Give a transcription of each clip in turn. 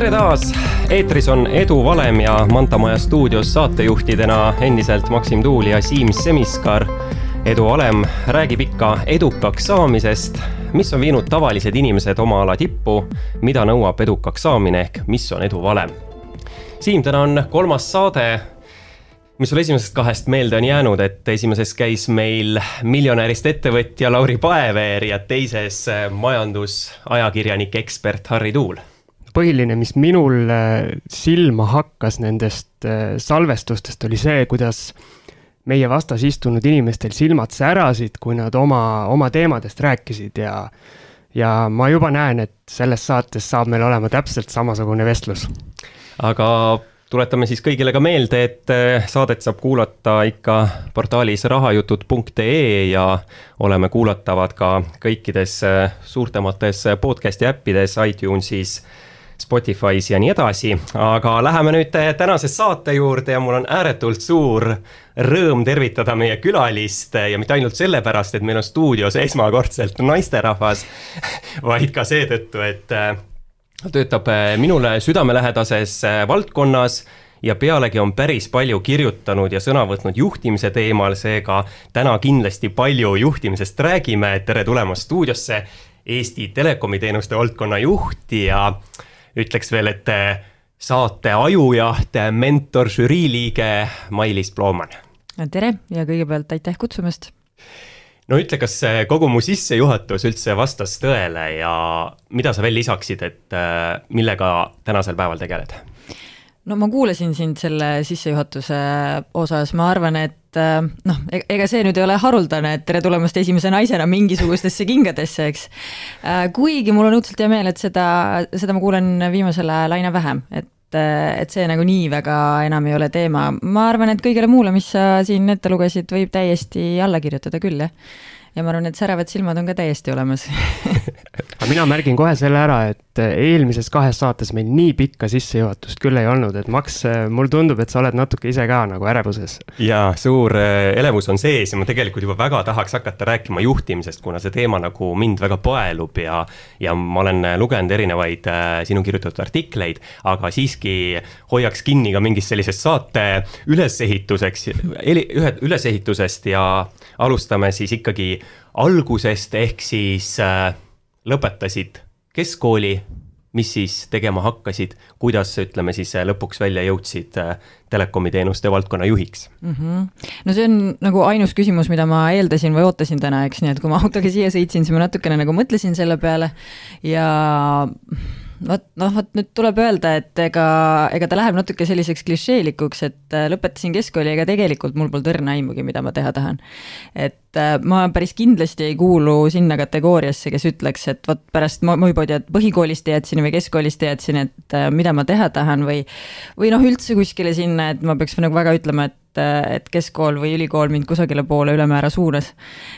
tere taas, eetris on Edu Valem ja Manta Maja stuudios saatejuhtidena endiselt Maksim Tuul ja Siim Semiskar. Edu Valem räägib ikka edukaks saamisest, mis on viinud tavalised inimesed oma ala tippu, mida nõuab edukaks saamine ehk mis on edu valem. Siim, täna on kolmas saade mis sul esimesest kahest meelde on jäänud, et esimeses käis meil miljonärist ettevõtja Lauri Paeveer ja teises majandusajakirjanik, ekspert Harri Tuul põhiline, mis minul äh, silma hakkas nendest äh, salvestustest, oli see, kuidas meie vastas istunud inimestel silmad särasid, kui nad oma, oma teemadest rääkisid ja ja ma juba näen, et selles saates saab meil olema täpselt samasugune vestlus. aga tuletame siis kõigile ka meelde, et äh, saadet saab kuulata ikka portaalis rahajutud.ee ja oleme kuulatavad ka kõikides suurtemates podcast'i äppides, iTunesis Spotify's ja nii edasi, aga läheme nüüd tänase saate juurde ja mul on ääretult suur rõõm tervitada meie külalist ja mitte ainult sellepärast, et meil on stuudios esmakordselt naisterahvas, vaid ka seetõttu, et äh, töötab äh, minule südamelähedases äh, valdkonnas ja pealegi on päris palju kirjutanud ja sõna võtnud juhtimise teemal, seega täna kindlasti palju juhtimisest räägime. tere tulemast stuudiosse, Eesti Telekomi teenuste valdkonna juht ja äh, ütleks veel, et eh, saate ajujaht, mentor, žürii liige Mailis Plooman. tere ja kõigepealt aitäh kutsumast no ütle, kas kogu mu sissejuhatus üldse vastas tõele ja mida sa veel lisaksid, et eh, millega tänasel päeval tegeled? no ma kuulasin sind selle sissejuhatuse osas, ma arvan, et äh, noh, e-, ega see nüüd ei ole haruldane, et tere tulemast esimese naisena mingisugustesse kingadesse, eks. Äh, kuigi mul on õudselt hea meel, et seda, seda ma kuulen viimasel ajal aina vähem, et äh, et see nagu nii väga enam ei ole teema, ma arvan, et kõigele muule, mis sa siin ette lugesid, võib täiesti alla kirjutada küll, jah ja ma arvan, et säravad silmad on ka täiesti olemas aga mina märgin kohe selle ära, et eelmises kahes saates meil nii pikka sissejuhatust küll ei olnud, et Max, mulle tundub, et sa oled natuke ise ka nagu ärevuses. jaa, suur äh, elevus on sees ja ma tegelikult juba väga tahaks hakata rääkima juhtimisest, kuna see teema nagu mind väga paelub ja ja ma olen lugenud erinevaid äh, sinu kirjutatud artikleid, aga siiski hoiaks kinni ka mingist sellisest saate ülesehituseks, ühe, ülesehitusest ja alustame siis ikkagi algusest, ehk siis äh, lõpetasid keskkooli, mis siis tegema hakkasid, kuidas ütleme siis äh, lõpuks välja jõudsid äh, telekomi teenuste valdkonna juhiks mm? -hmm. no see on nagu ainus küsimus, mida ma eeldasin või ootasin täna, eks, nii et kui ma autoga siia sõitsin, siis ma natukene nagu mõtlesin selle peale ja vot noh, vot nüüd tuleb öelda, et ega, ega ta läheb natuke selliseks klišeelikuks, et äh, lõpetasin keskkooli, ega tegelikult mul polnud õrna aimugi, mida ma teha tahan. et äh, ma päris kindlasti ei kuulu sinna kategooriasse, kes ütleks, et vot pärast muipoodi, et põhikoolist teadsin või keskkoolist teadsin, et äh, mida ma teha tahan või või noh, üldse kuskile sinna, et ma peaks nagu väga ütlema, et et keskkool või ülikool mind kusagile poole ülemäära suunas.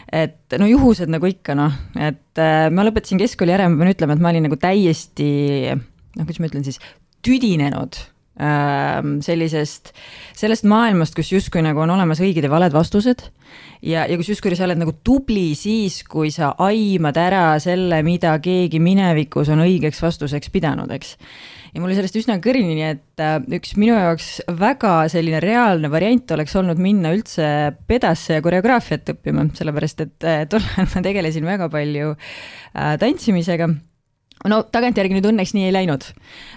et no juhused nagu ikka noh, et ma lõpetasin keskkooli ära, ma pean ütlema, et ma olin nagu täiesti noh, kuidas ma ütlen siis, tüdinenud ähm, sellisest, sellest maailmast, kus justkui nagu on olemas õiged ja valed vastused ja, ja kus justkui sa oled nagu tubli siis, kui sa aimad ära selle, mida keegi minevikus on õigeks vastuseks pidanud, eks. ja mul oli sellest üsna kõrini, nii et äh, üks minu jaoks väga selline reaalne variant oleks olnud minna üldse pedasse ja koreograafiat õppima, sellepärast et äh, tol ajal ma tegelesin väga palju äh, tantsimisega no tagantjärgi nüüd õnneks nii ei läinud.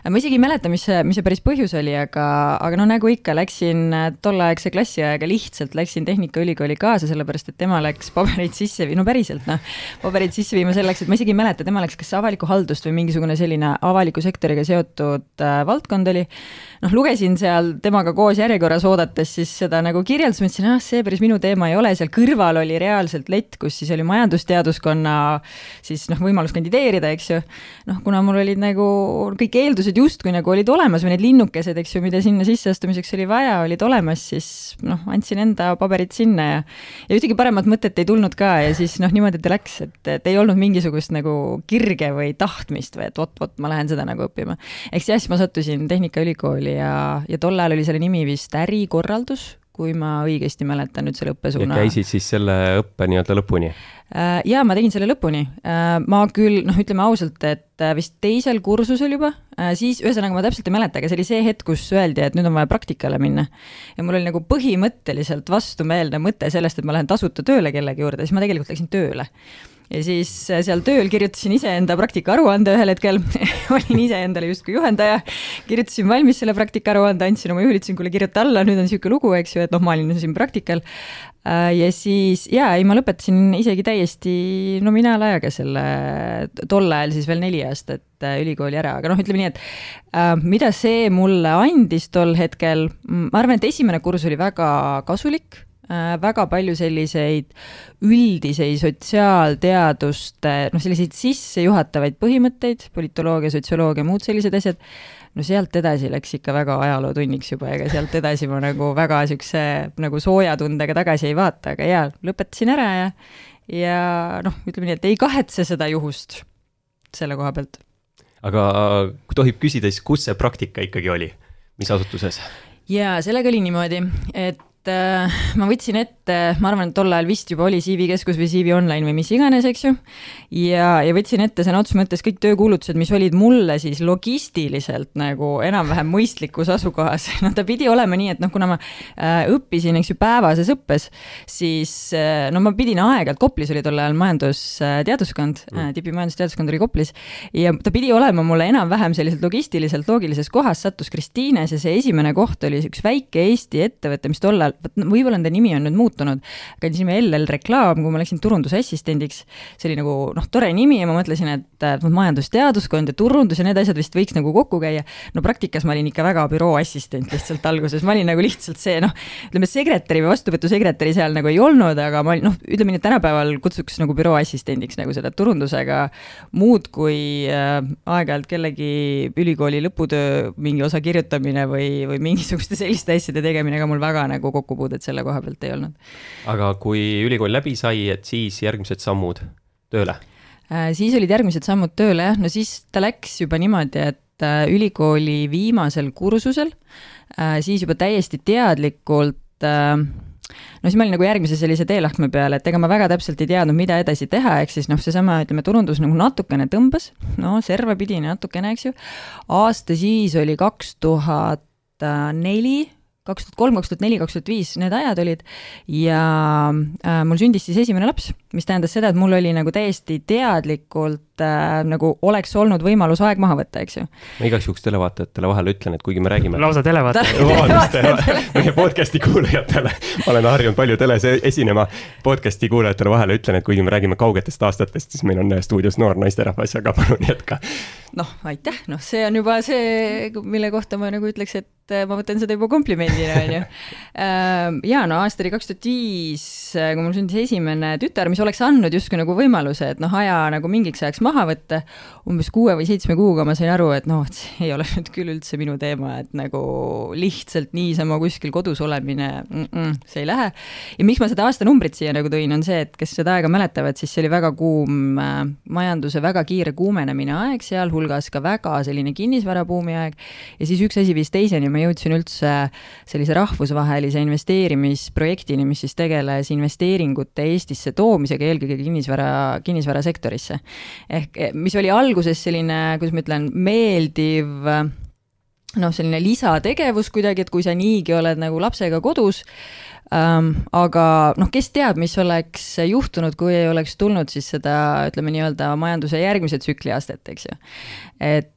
ma isegi ei mäleta, mis see, mis see päris põhjus oli, aga, aga no nagu ikka, läksin äh, tolleaegse klassiajaga lihtsalt läksin Tehnikaülikooli kaasa, sellepärast et tema läks pabereid sisse või no päriselt noh, pabereid sisse viima selleks, et ma isegi ei mäleta, tema läks kas avalikku haldust või mingisugune selline avaliku sektoriga seotud äh, valdkond oli. Noh, lugesin seal temaga koos järjekorras oodates siis seda nagu kirjeldust, mõtlesin, ah, see päris minu teema ei ole, seal kõrval oli reaalselt lett, kus siis oli majandusteaduskonna siis noh, võimalus kandideerida, eks ju noh, kuna mul olid nagu kõik eeldused justkui nagu olid olemas või need linnukesed, eks ju, mida sinna sisseastumiseks oli vaja, olid olemas, siis noh, andsin enda paberid sinna ja ja ühtegi paremat mõtet ei tulnud ka ja siis noh, niimoodi ta läks, et, et ei olnud mingisugust nagu kirge või tahtmist või et vot-vot, ma lähen seda nagu õppima. ehk siis ma sattusin Tehnikaülikooli ja, ja tol ajal oli selle nimi vist ärikorraldus kui ma õigesti mäletan nüüd selle õppesuuna. käisid siis selle õppe nii-öelda lõpuni? Äh, jaa, ma tegin selle lõpuni. Äh, ma küll, noh, ütleme ausalt, et äh, vist teisel kursusel juba, siis ühesõnaga ma täpselt ei mäleta, aga see oli see hetk, kus öeldi, et nüüd on vaja praktikale minna. ja mul oli nagu põhimõtteliselt vastumeelne mõte sellest, et ma lähen tasuta tööle kellegi juurde, siis ma tegelikult läksin tööle ja siis seal tööl kirjutasin iseenda praktikaaruande ühel hetkel. Olin iseendale justkui juhendaja, kirjutasin valmis selle praktikaaruande, andsin oma juhile, ütlesin, kuule kirjuta alla, nüüd on niisugune lugu, eks ju, et noh, ma olin siin praktikal. Äh, ja siis jaa, ei ma lõpetasin isegi täiesti nominaalajaga selle, tol ajal siis veel neli aastat äh, ülikooli ära, aga noh, ütleme nii, et äh, mida see mulle andis tol hetkel, ma arvan, et esimene kursus oli väga kasulik. äh,, väga palju selliseid üldiseid sotsiaalteaduste, noh, selliseid sissejuhatavaid põhimõtteid, politoloogia, sotsioloogia, muud sellised asjad no sealt edasi läks ikka väga ajalootunniks juba, ega sealt edasi ma nagu väga siukse nagu sooja tundega tagasi ei vaata, aga jaa, lõpetasin ära ja, ja noh, ütleme nii, et ei kahetse seda juhust selle koha pealt. aga kui tohib küsida, siis kus see praktika ikkagi oli, mis asutuses? jaa, sellega oli niimoodi, et et äh, ma võtsin ette, ma arvan, et tol ajal vist juba oli CV Keskus või CV Online või mis iganes, eks ju. ja, ja võtsin ette sõna otseses mõttes kõik töökuulutused, mis olid mulle siis logistiliselt nagu enam-vähem mõistlikus asukohas. no ta pidi olema nii, et noh, kuna ma äh, õppisin, eks ju, päevases õppes, siis äh, no ma pidin aeg-ajalt, Koplis oli tol ajal majandusteaduskond äh, mm., tipi majandusteaduskond oli Koplis ja ta pidi olema mulle enam-vähem selliselt logistiliselt loogilises kohas, sattus Kristiines ja see esimene koht oli üks väike Eesti ettevõte, mis tol ajal võib-olla nende nimi on nüüd muutunud, aga andsime LL Reklaam, kui ma läksin turundusassistendiks, see oli nagu noh, tore nimi ja ma mõtlesin, et majandusteaduskond ja turundus ja need asjad vist võiks nagu kokku käia. no praktikas ma olin ikka väga büroo assistent lihtsalt alguses, ma olin nagu lihtsalt see noh, ütleme sekretäri või vastuvõtusekretäri seal nagu ei olnud, aga ma olin noh, ütleme nii, et tänapäeval kutsuks nagu büroo assistendiks nagu selle turundusega muud kui äh, aeg-ajalt kellegi ülikooli lõputöö mingi osa kirjutamine või, või mingisuguste selliste asjade tegemine ka mul väga nagu kokku kokkupuudet selle koha pealt ei olnud. aga kui ülikool läbi sai, et siis järgmised sammud tööle? Äh, siis olid järgmised sammud tööle jah, no siis ta läks juba niimoodi, et äh, ülikooli viimasel kursusel, äh, siis juba täiesti teadlikult no siis ma olin nagu järgmise sellise teelahkme peal, et ega ma väga täpselt ei teadnud, mida edasi teha, ehk siis noh, seesama, ütleme, turundus nagu natukene tõmbas, no serva pidi natukene, eks ju. aasta siis oli kaks tuhat neli kaks tuhat kolm, kaks tuhat neli, kaks tuhat viis, need ajad olid. Ja äh, mul sündis siis esimene laps, mis tähendas seda, et mul oli nagu täiesti teadlikult äh, nagu oleks olnud võimalus aeg maha võtta, eks ju. ma igaks juhuks televaatajatele vahele ütlen, et kuigi me räägime lausa televaatajad vabandust, meie podcast'i kuulajatele, ma olen harjunud palju teles e-, esinema, podcast'i kuulajatele vahele ütlen, et kuigi me räägime kaugetest aastatest, siis meil on stuudios noor naisterahvas, aga palun jätka. noh, aitäh, noh, see on juba see, mille kohta ma nagu ütleks, et ma võtan seda juba komplimendina, on ju. Äh, ja no aasta oli kaks tuhat viis, kui mul sündis esimene tütar, mis oleks andnud justkui nagu võimaluse, et noh, aja nagu mingiks ajaks maha võtta. umbes kuue või seitsme kuuga ma sain aru, et noh, et see ei ole nüüd küll üldse minu teema, et nagu lihtsalt niisama kuskil kodus olemine mm, -mm, see ei lähe. ja miks ma seda aastanumbrit siia nagu tõin, on see, et kes seda aega mäletavad, siis see oli väga kuum äh, majanduse väga kiire kuumenemine aeg, sealhulgas ka väga selline kinnisvarabuumi aeg. ja siis üks asi viis teiseni, ma jõudsin üldse sellise rahvusvahelise investeerimisprojektini, mis siis tegeles investeeringute Eestisse toomisega eelkõige kinnisvara, kinnisvarasektorisse. Ehk eh, mis oli alguses selline, kuidas ma ütlen, meeldiv noh, selline lisategevus kuidagi, et kui sa niigi oled nagu lapsega kodus ähm,, aga noh, kes teab, mis oleks juhtunud, kui ei oleks tulnud siis seda, ütleme nii-öelda majanduse järgmise tsükli astet, eks ju. et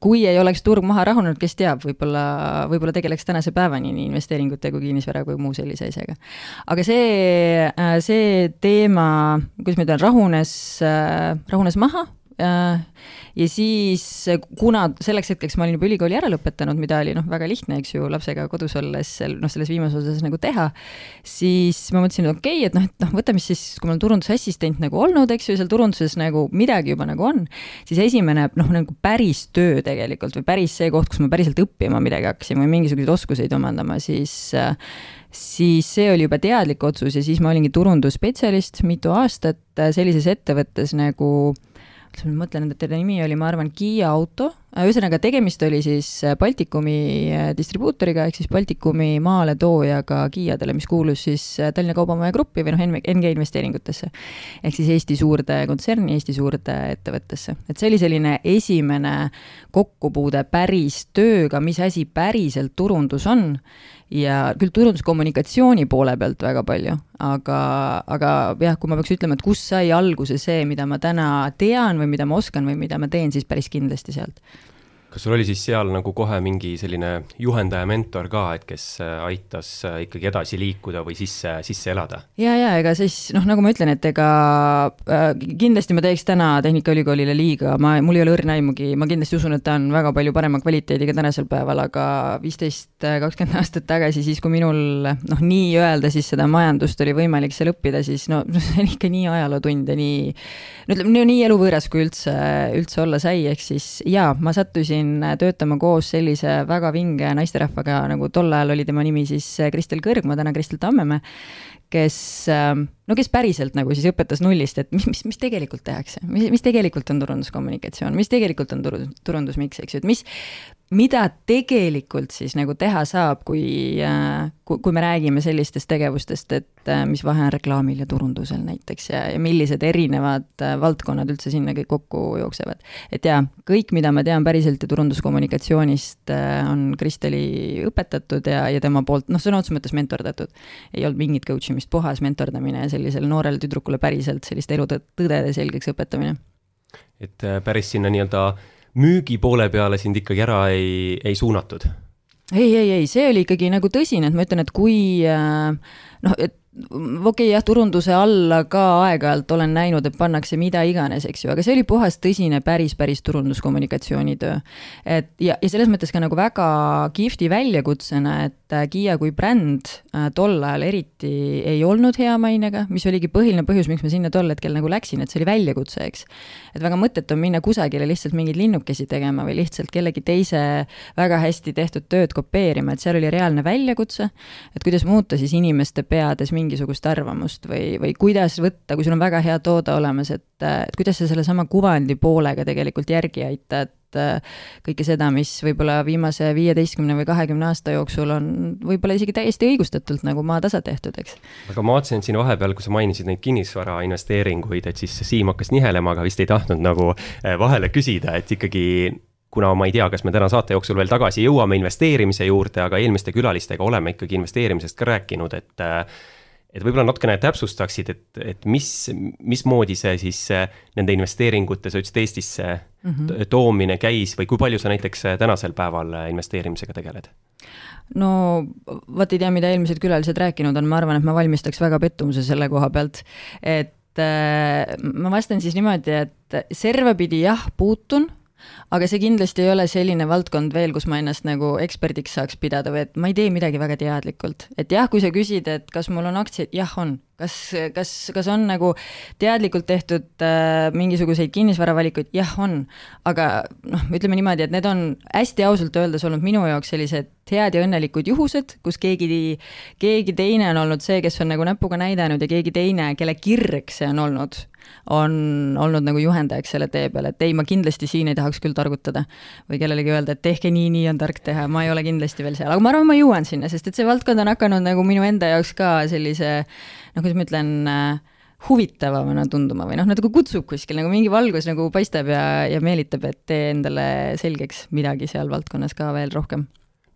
kui ei oleks turg maha rahunenud, kes teab, võib-olla, võib-olla tegeleks tänase päevani nii investeeringute kui kinnisvara kui muu sellise asjaga. aga see, äh, see teema, kuidas ma ütlen, rahunes, äh, rahunes maha ja siis, kuna selleks hetkeks ma olin juba ülikooli ära lõpetanud, mida oli noh, väga lihtne, eks ju, lapsega kodus olles seal noh, selles viimases osas nagu teha, siis ma mõtlesin, et okei okay,, et noh, et noh, võtame siis, kui mul on turundusassistent nagu olnud, eks ju, seal turunduses nagu midagi juba nagu on, siis esimene noh, nagu päris töö tegelikult või päris see koht, kus ma päriselt õppima midagi hakkasin või mingisuguseid oskuseid omandama, siis siis see oli juba teadlik otsus ja siis ma olingi turundusspetsialist mitu aastat sellises ettevõttes nagu äh, ma mõtlen, et selle nimi oli, ma arvan, Kiia auto, ühesõnaga, tegemist oli siis Baltikumi distribuutoriga, ehk siis Baltikumi maaletoojaga Kiiadele, mis kuulus siis Tallinna Kaubamaja Gruppi või noh, NG investeeringutesse. ehk siis Eesti suurde kontserni, Eesti suurde ettevõttesse. et see oli selline esimene kokkupuude päris tööga, mis asi päriselt turundus on ja küll turunduskommunikatsiooni poole pealt väga palju, aga, aga jah, kui ma peaks ütlema, et kust sai alguse see, mida ma täna tean või mida ma oskan või mida ma teen, siis päris kindlasti sealt kas sul oli siis seal nagu kohe mingi selline juhendaja, mentor ka, et kes äh, aitas äh, ikkagi edasi liikuda või sisse, sisse elada? ja, ja ega siis noh, nagu ma ütlen, et ega äh, kindlasti ma teeks täna Tehnikaülikoolile liiga, ma, mul ei ole õrna aimugi, ma kindlasti usun, et ta on väga palju parema kvaliteediga tänasel päeval, aga viisteist, kakskümmend aastat tagasi, siis kui minul noh, nii-öelda siis seda majandust oli võimalik seal õppida, siis no see on ikka nii ajalootund ja nii, no ütleme, nii eluvõõras, kui üldse, üldse olla sai, ehk siis jaa, ma sattusin hakkasin töötama koos sellise väga vinge naisterahvaga, nagu tol ajal oli tema nimi siis Kristel Kõrgma, täna Kristel Tammemäe, kes, no kes päriselt nagu siis õpetas nullist, et mis, mis, mis tegelikult tehakse, mis, mis tegelikult on turunduskommunikatsioon, mis tegelikult on turundus, turundusmiks, eks ju, et mis, mida tegelikult siis nagu teha saab, kui, äh, kui, kui me räägime sellistest tegevustest, et äh, mis vahe on reklaamil ja turundusel näiteks ja, ja millised erinevad äh, valdkonnad üldse sinna kõik kokku jooksevad. et jaa, kõik, mida ma tean päriselt ja turunduskommunikatsioonist, on Kristeli õpetatud ja, ja tema poolt noh, sõna otseses mõttes mentordatud. ei olnud mingit coach imist, puhas mentordamine sellisele noorele tüdrukule päriselt selliste elutõdede selgeks õpetamine. et päris sinna nii-öelda müügi poole peale sind ikkagi ära ei, ei suunatud? ei, ei, ei, see oli ikkagi nagu tõsine, et ma ütlen, et kui äh, noh, et okei jah, turunduse alla ka aeg-ajalt olen näinud, et pannakse mida iganes, eks ju, aga see oli puhas tõsine päris, päris turunduskommunikatsioonitöö. et ja, ja selles mõttes ka nagu väga kihvti väljakutsena, et äh, Kiia kui bränd äh, tol ajal eriti ei olnud hea mainega, mis oligi põhiline põhjus, miks ma sinna tol hetkel nagu läksin, et see oli väljakutse, eks. et väga mõttetu on minna kusagile lihtsalt mingeid linnukesi tegema või lihtsalt kellegi teise väga hästi tehtud tööd kopeerima, et seal oli reaalne väljakutse, et kuidas muuta siis inimeste peades mingi mingisugust arvamust või, või kuidas võtta, kui sul on väga hea toode olemas, et, et kuidas sa sellesama kuvandi poolega tegelikult järgi aitad kõike seda, mis võib-olla viimase viieteistkümne või kahekümne aasta jooksul on võib-olla isegi täiesti õigustatult nagu maatasa tehtud, eks. aga ma vaatasin siin vahepeal, kui sa mainisid neid kinnisvarainvesteeringuid, et siis Siim hakkas nihelema, aga vist ei tahtnud nagu eh, vahele küsida, et ikkagi kuna ma ei tea, kas me täna saate jooksul veel tagasi jõuame investeerimise juurde, aga eelmiste külalistega oleme ikkagi investeerimisest ka rääkinud, et et võib-olla natukene täpsustaksid, et, et mis, mismoodi see siis nende investeeringute, sa ütlesid Eestisse mm -hmm. toomine käis või kui palju sa näiteks tänasel päeval investeerimisega tegeled? no vot ei tea, mida eelmised külalised rääkinud on, ma arvan, et ma valmistaks väga pettumuse selle koha pealt, et äh, ma vastan siis niimoodi, et servapidi jah, puutun aga see kindlasti ei ole selline valdkond veel, kus ma ennast nagu eksperdiks saaks pidada või et ma ei tee midagi väga teadlikult. et jah, kui sa küsid, et kas mul on aktsiaid, jah, on. kas, kas, kas on nagu teadlikult tehtud äh, mingisuguseid kinnisvaravalikuid, jah, on. aga noh, ütleme niimoodi, et need on hästi ausalt öeldes olnud minu jaoks sellised head ja õnnelikud juhused, kus keegi, keegi teine on olnud see, kes on nagu näpuga näidanud ja keegi teine, kelle kirg see on olnud on olnud nagu juhendajaks selle tee peal, et ei, ma kindlasti siin ei tahaks küll targutada. või kellelegi öelda, et tehke nii, nii on tark teha, ma ei ole kindlasti veel seal, aga ma arvan, ma jõuan sinna, sest et see valdkond on hakanud nagu minu enda jaoks ka sellise noh, kuidas ma ütlen äh, huvitavamana tunduma või noh, nagu kutsub kuskil nagu mingi valgus nagu paistab ja, ja meelitab, et tee endale selgeks midagi seal valdkonnas ka veel rohkem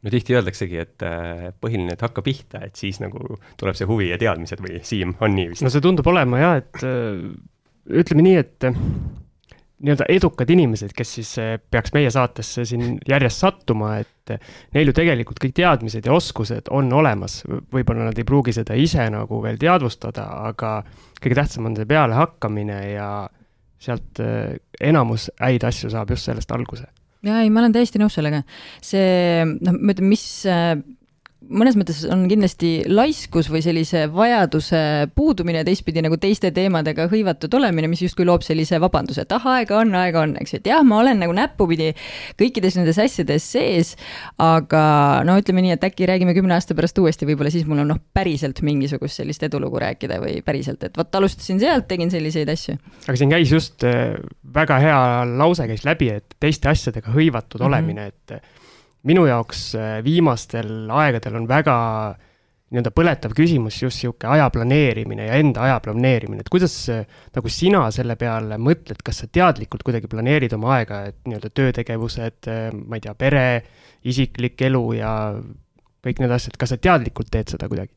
no tihti öeldaksegi, et äh, põhiline, et hakka pihta, et siis nagu tuleb see huvi ja teadmised või Siim, on nii vist? no see tundub olema jah, et ütleme nii, et eh, nii-öelda edukad inimesed, kes siis eh, peaks meie saatesse siin järjest sattuma, et eh, neil ju tegelikult kõik teadmised ja oskused on olemas. võib-olla nad ei pruugi seda ise nagu veel teadvustada, aga kõige tähtsam on see pealehakkamine ja sealt enamus häid asju saab just sellest alguse jaa, ei, ma olen täiesti nõus sellega. see, noh, ma ütlen, mis mõnes mõttes on kindlasti laiskus või sellise vajaduse puudumine, teistpidi nagu teiste teemadega hõivatud olemine, mis justkui loob sellise vabanduse, et ah, aega on, aega on, eks ju, et jah, ma olen nagu näppupidi kõikides nendes asjades sees, aga no ütleme nii, et äkki räägime kümne aasta pärast uuesti, võib-olla siis mul on noh, päriselt mingisugust sellist edulugu rääkida või päriselt, et vot alustasin sealt, tegin selliseid asju. aga siin käis just äh, väga hea lause käis läbi, et teiste asjadega hõivatud mm -hmm. olemine, et minu jaoks äh, viimastel aegadel on väga nii-öelda põletav küsimus just niisugune aja planeerimine ja enda aja planeerimine, et kuidas äh, nagu sina selle peale mõtled, kas sa teadlikult kuidagi planeerid oma aega, et nii-öelda töötegevused, äh, ma ei tea, pere, isiklik elu ja kõik need asjad, kas sa teadlikult teed seda kuidagi?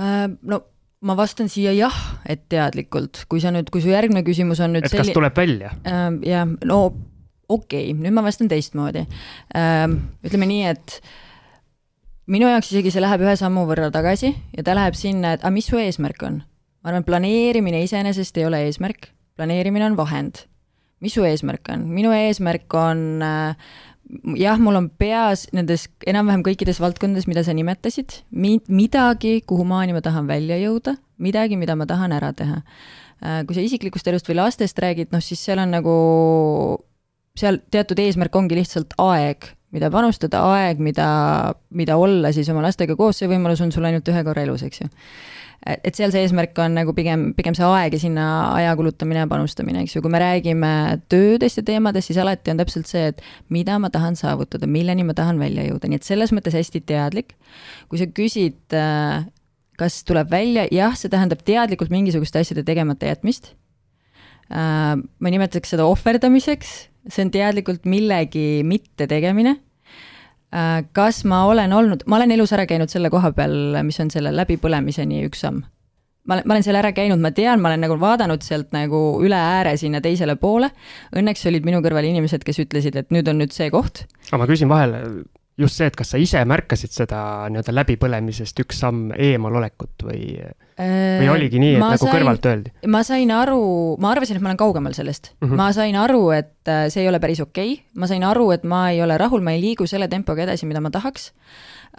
no ma vastan siia jah, et teadlikult, kui sa nüüd, kui su järgmine küsimus on nüüd et selli... kas tuleb välja? jah, no okei okay,, nüüd ma vastan teistmoodi. Ähm, ütleme nii, et minu jaoks isegi see läheb ühe sammu võrra tagasi ja ta läheb sinna, et aga mis su eesmärk on? ma arvan, planeerimine iseenesest ei ole eesmärk, planeerimine on vahend. mis su eesmärk on? minu eesmärk on äh, jah, mul on peas nendes enam-vähem kõikides valdkondades, mida sa nimetasid, midagi, kuhumaani ma tahan välja jõuda, midagi, mida ma tahan ära teha. Äh, kui sa isiklikust elust või lastest räägid, noh siis seal on nagu seal teatud eesmärk ongi lihtsalt aeg, mida panustada, aeg, mida, mida olla siis oma lastega koos, see võimalus on sul ainult ühe korra elus, eks ju. et seal see eesmärk on nagu pigem, pigem see aeg ja sinna aja kulutamine ja panustamine, eks ju, kui me räägime töödest ja teemadest, siis alati on täpselt see, et mida ma tahan saavutada, milleni ma tahan välja jõuda, nii et selles mõttes hästi teadlik. kui sa küsid, äh, kas tuleb välja, jah, see tähendab teadlikult mingisuguste asjade tegemata jätmist ma nimetaks seda ohverdamiseks, see on teadlikult millegi mittetegemine. Äh, kas ma olen olnud, ma olen elus ära käinud selle koha peal, mis on selle läbipõlemiseni üks samm. ma olen, ma olen selle ära käinud, ma tean, ma olen nagu vaadanud sealt nagu üle ääre sinna teisele poole. Õnneks olid minu kõrval inimesed, kes ütlesid, et nüüd on nüüd see koht. aga ma küsin vahele, just see, et kas sa ise märkasid seda nii-öelda läbipõlemisest üks samm eemalolekut või, või äh, oligi nii, et ma nagu sain, kõrvalt öeldi? ma sain aru, ma arvasin, et ma olen kaugemal sellest mm. -hmm. ma sain aru, et äh, see ei ole päris okei okay., ma sain aru, et ma ei ole rahul, ma ei liigu selle tempoga edasi, mida ma tahaks.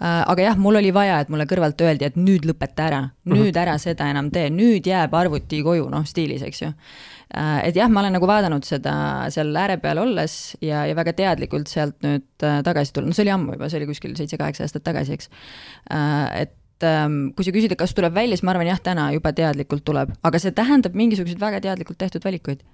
Äh, aga jah, mul oli vaja, et mulle kõrvalt öeldi, et nüüd lõpeta ära, mhm. nüüd mm -hmm. ära seda enam tee, nüüd jääb arvuti koju, noh, stiilis, eks ju et jah, ma olen nagu vaadanud seda seal ääre peal olles ja, ja väga teadlikult sealt nüüd äh, tagasi tulnud, no see oli ammu juba, see oli kuskil seitse-kaheksa aastat tagasi, eks. Äh, et ähm, kui sa küsid, et kas tuleb välja, siis ma arvan jah, täna juba teadlikult tuleb, aga see tähendab mingisuguseid väga teadlikult tehtud valikuid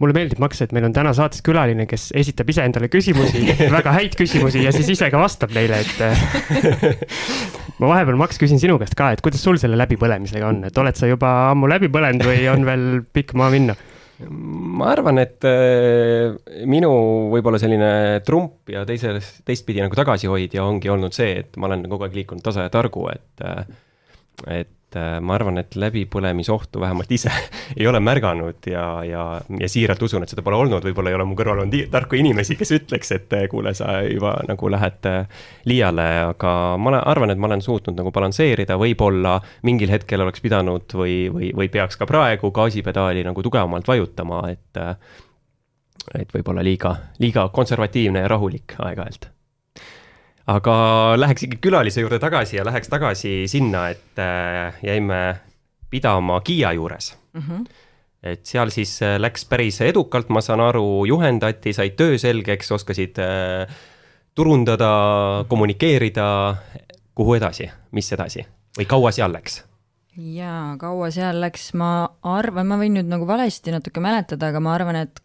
mulle meeldib, Max, et meil on täna saates külaline, kes esitab ise endale küsimusi väga häid küsimusi ja siis ise ka vastab neile, et ma vahepeal, Max, küsin sinu käest ka, et kuidas sul selle läbipõlemisega on, et oled sa juba ammu läbi põlenud või on veel pikk maa minna? Ma arvan, et äh, minu võib-olla selline trump ja teises, teistpidi nagu tagasihoidja ongi olnud see, et ma olen kogu aeg liikunud tasa ja targu, et, äh, et et äh, ma arvan, et läbipõlemisohtu vähemalt ise ei ole märganud ja, ja, ja siiralt usun, et seda pole olnud, võib-olla ei ole mu kõrval olnud tarku inimesi, kes ütleks, et äh, kuule, sa juba nagu lähed äh, liiale, aga ma arvan, et ma olen suutnud nagu balansseerida, võib-olla mingil hetkel oleks pidanud või, või, või peaks ka praegu gaasipedaali nagu tugevamalt vajutama, et et võib-olla liiga, liiga konservatiivne ja rahulik aeg-ajalt aga läheks ikka külalise juurde tagasi ja läheks tagasi sinna, et äh, jäime pidama Kiia juures mm. -hmm. et seal siis äh, läks päris edukalt, ma saan aru, juhendati, said töö selgeks, oskasid äh, turundada, kommunikeerida. kuhu edasi, mis edasi või kaua seal läks? jaa, kaua seal läks, ma arvan, ma võin nüüd nagu valesti natuke mäletada, aga ma arvan, et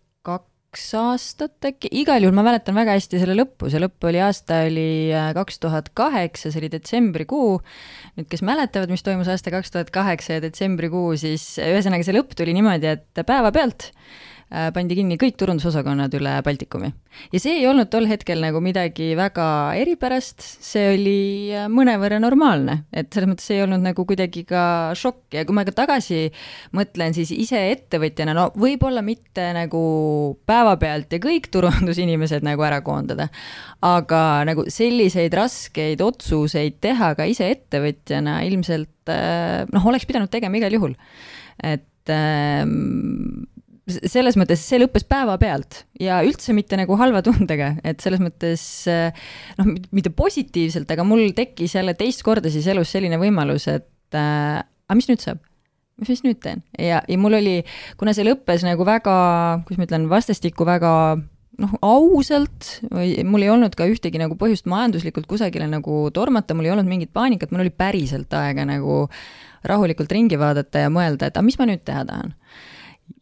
kaks aastat äkki, igal juhul ma mäletan väga hästi selle lõppu, see lõpp oli, aasta oli äh, kaks tuhat kaheksa, see oli detsembrikuu. nüüd, kes mäletavad, mis toimus aasta kaks tuhat kaheksa ja detsembrikuu, siis ühesõnaga see lõpp tuli niimoodi, et päevapealt Äh, pandi kinni kõik turundusosakonnad üle Baltikumi. ja see ei olnud tol hetkel nagu midagi väga eripärast, see oli äh, mõnevõrra normaalne, et selles mõttes ei olnud nagu kuidagi ka šokk ja kui ma ka tagasi mõtlen, siis ise ettevõtjana, no võib-olla mitte nagu päevapealt ja kõik turundusinimesed nagu ära koondada, aga nagu selliseid raskeid otsuseid teha ka ise ettevõtjana ilmselt äh, noh, oleks pidanud tegema igal juhul. et ähm, selles mõttes see lõppes päevapealt ja üldse mitte nagu halva tundega, et selles mõttes noh, mitte positiivselt, aga mul tekkis jälle teist korda siis elus selline võimalus, et äh, aga mis nüüd saab? mis, nüüd teen? ja, ja mul oli, kuna see lõppes nagu väga, kuidas ma ütlen, vastastikku väga noh, ausalt mul ei olnud ka ühtegi nagu põhjust majanduslikult kusagile nagu tormata, mul ei olnud mingit paanikat, mul oli päriselt aega nagu rahulikult ringi vaadata ja mõelda, et aga mis ma nüüd teha tahan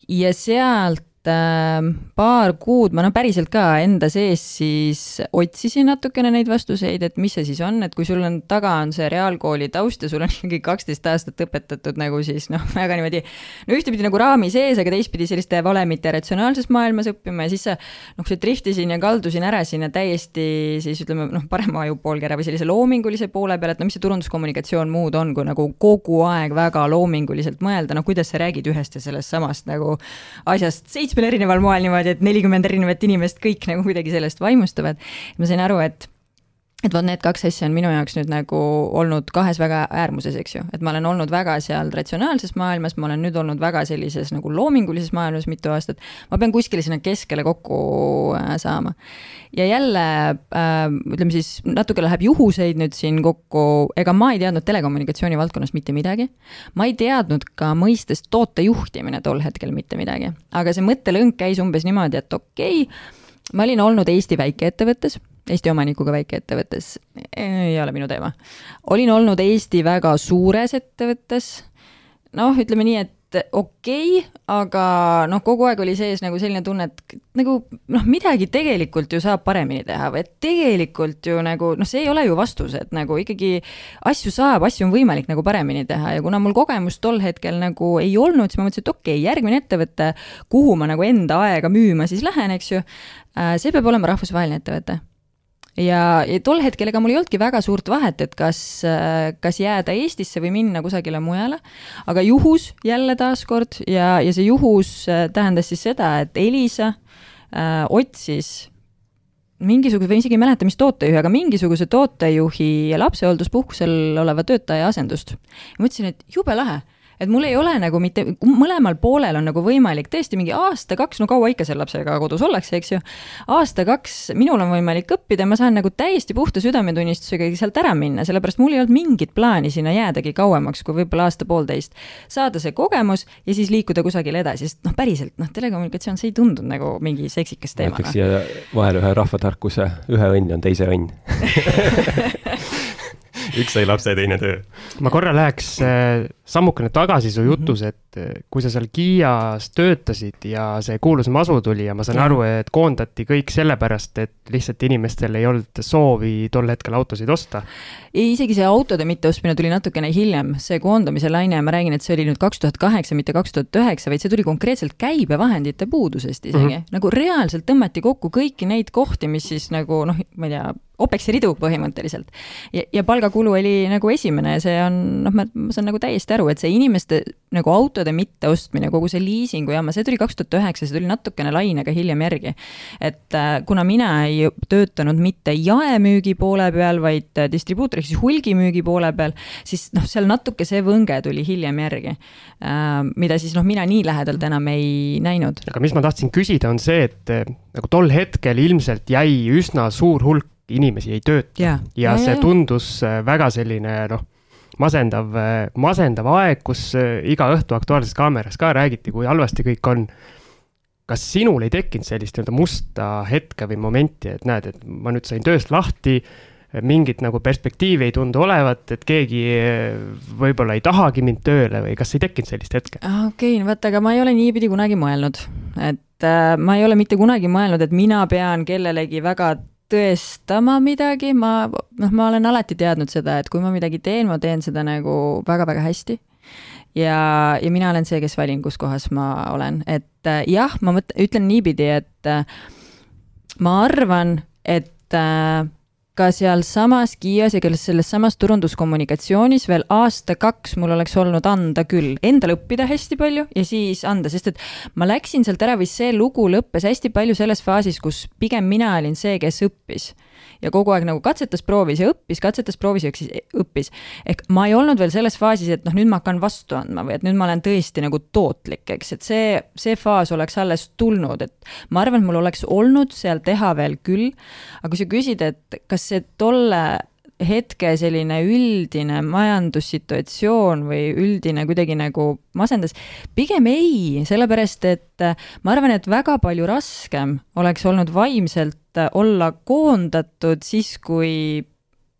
ja sealt Ähm, paar kuud ma noh, päriselt ka enda sees siis otsisin natukene neid vastuseid, et mis see siis on, et kui sul on taga on see reaalkooli taust ja sul on ikkagi kaksteist aastat õpetatud nagu siis noh, väga niimoodi no ühtepidi nagu raami sees, aga teistpidi selliste valemite ratsionaalses maailmas õppima ja siis sa noh, sa trihtisin ja kaldusin ära sinna täiesti siis ütleme noh, parema aju poolkera või sellise loomingulise poole peale, et no mis see turunduskommunikatsioon muud on, kui nagu kogu aeg väga loominguliselt mõelda, no kuidas sa räägid ühest ja sellest samast nagu asjast. Seitsme seitsmel erineval moel niimoodi, et nelikümmend erinevat inimest kõik nagu kuidagi sellest vaimustuvad. ma sain aru, et et vot need kaks asja on minu jaoks nüüd nagu olnud kahes väga äärmuses, eks ju, et ma olen olnud väga seal ratsionaalses maailmas, ma olen nüüd olnud väga sellises nagu loomingulises maailmas mitu aastat. ma pean kuskile sinna keskele kokku äh, saama. ja jälle äh, ütleme siis natuke läheb juhuseid nüüd siin kokku, ega ma ei teadnud telekommunikatsiooni valdkonnast mitte midagi. ma ei teadnud ka mõistest tootejuhtimine tol hetkel mitte midagi, aga see mõttelõng käis umbes niimoodi, et okei okay,, ma olin olnud Eesti väikeettevõttes Eesti omanikuga väikeettevõttes, ei ole minu teema. olin olnud Eesti väga suures ettevõttes, noh, ütleme nii, et okei okay,, aga noh, kogu aeg oli sees nagu selline tunne, et nagu noh, midagi tegelikult ju saab paremini teha või et tegelikult ju nagu noh, see ei ole ju vastus, et nagu ikkagi asju saab, asju on võimalik nagu paremini teha ja kuna mul kogemust tol hetkel nagu ei olnud, siis ma mõtlesin, et okei okay,, järgmine ettevõte, kuhu ma nagu enda aega müüma siis lähen, eks ju, äh, see peab olema rahvusvaheline ettevõte ja, ja tol hetkel ega mul ei olnudki väga suurt vahet, et kas, kas jääda Eestisse või minna kusagile mujale, aga juhus jälle taaskord ja, ja see juhus äh, tähendas siis seda, et Elisa äh, otsis mingisuguse, või isegi ei mäleta, mis tootejuhi, aga mingisuguse tootejuhi lapsehoolduspuhkusel oleva töötaja asendust. ma ütlesin, et jube lahe et mul ei ole nagu mitte, mõlemal poolel on nagu võimalik tõesti mingi aasta-kaks, no kaua ikka selle lapsega kodus ollakse, eks ju. aasta-kaks minul on võimalik õppida, ma saan nagu täiesti puhta südametunnistusega sealt ära minna, sellepärast mul ei olnud mingit plaani sinna jäädagi kauemaks kui võib-olla aasta-poolteist. saada see kogemus ja siis liikuda kusagile edasi, sest noh, päriselt noh, telekommunikatsioon, see ei tundunud nagu mingi seksikas teema. ma ütleks siia vahele ühe rahvatarkuse, ühe õnn on teise õnn üks sai lapse, teine töö. ma korra läheks äh, sammukene tagasi su jutus, mhm. et äh, kui sa seal Kiias töötasid ja see kuulus masu tuli ja ma saan ja. aru, et koondati kõik sellepärast, et lihtsalt inimestel ei olnud soovi tol hetkel autosid osta. ei, isegi see autode mitteostmine tuli natukene hiljem, see koondamise laine, ma räägin, et see oli nüüd kaks tuhat kaheksa, mitte kaks tuhat üheksa, vaid see tuli konkreetselt käibevahendite puudusest isegi mm, -hmm. nagu reaalselt tõmmati kokku kõiki neid kohti, mis siis nagu noh, ma ei tea, OPEX-i ridu põhimõtteliselt. ja, ja palgakulu oli nagu esimene ja see on, noh, ma, ma saan nagu täiesti aru, et see inimeste nagu autode mitteostmine, kogu see liisingu jama, see tuli kaks tuhat üheksa, see tuli natukene lainega hiljem järgi. et äh, kuna mina ei töötanud mitte jaemüügi poole peal, vaid äh, distribuutori ehk siis hulgimüügi poole peal, siis noh, seal natuke see võnge tuli hiljem järgi äh,. mida siis noh, mina nii lähedalt enam ei näinud. aga mis ma tahtsin küsida, on see, et nagu tol hetkel ilmselt jäi üsna suur hulk inimesi ei tööta ja, ja, ja see ja, tundus väga selline noh, masendav, äh, masendav aeg, kus äh, iga õhtu Aktuaalses Kaameras ka räägiti, kui halvasti kõik on. kas sinul ei tekkinud sellist nii-öelda musta hetke või momenti, et näed, et ma nüüd sain tööst lahti, mingit nagu perspektiivi ei tundu olevat, et keegi võib-olla ei tahagi mind tööle või kas ei tekkinud sellist hetke? okei okay,, vaata, aga ma ei ole niipidi kunagi mõelnud, et äh, ma ei ole mitte kunagi mõelnud, et mina pean kellelegi väga tõestama midagi, ma, noh, ma olen alati teadnud seda, et kui ma midagi teen, ma teen seda nagu väga-väga hästi. ja, ja mina olen see, kes valin, kus kohas ma olen, et äh, jah, ma mõt-, ütlen niipidi, et äh, ma arvan, et äh, ka sealsamas Kiias ja selles samas turunduskommunikatsioonis veel aasta-kaks mul oleks olnud anda küll, endale õppida hästi palju ja siis anda, sest et ma läksin sealt ära või see lugu lõppes hästi palju selles faasis, kus pigem mina olin see, kes õppis ja kogu aeg nagu katsetas, proovis ja õppis, katsetas, proovis ja õppis. ehk ma ei olnud veel selles faasis, et noh, nüüd ma hakkan vastu andma või et nüüd ma olen tõesti nagu tootlik, eks, et see, see faas oleks alles tulnud, et ma arvan, et mul oleks olnud seal teha veel küll, aga kui sa küsid, et kas see tolle hetke selline üldine majandussituatsioon või üldine kuidagi nagu masendas, pigem ei, sellepärast et ma arvan, et väga palju raskem oleks olnud vaimselt et olla koondatud siis, kui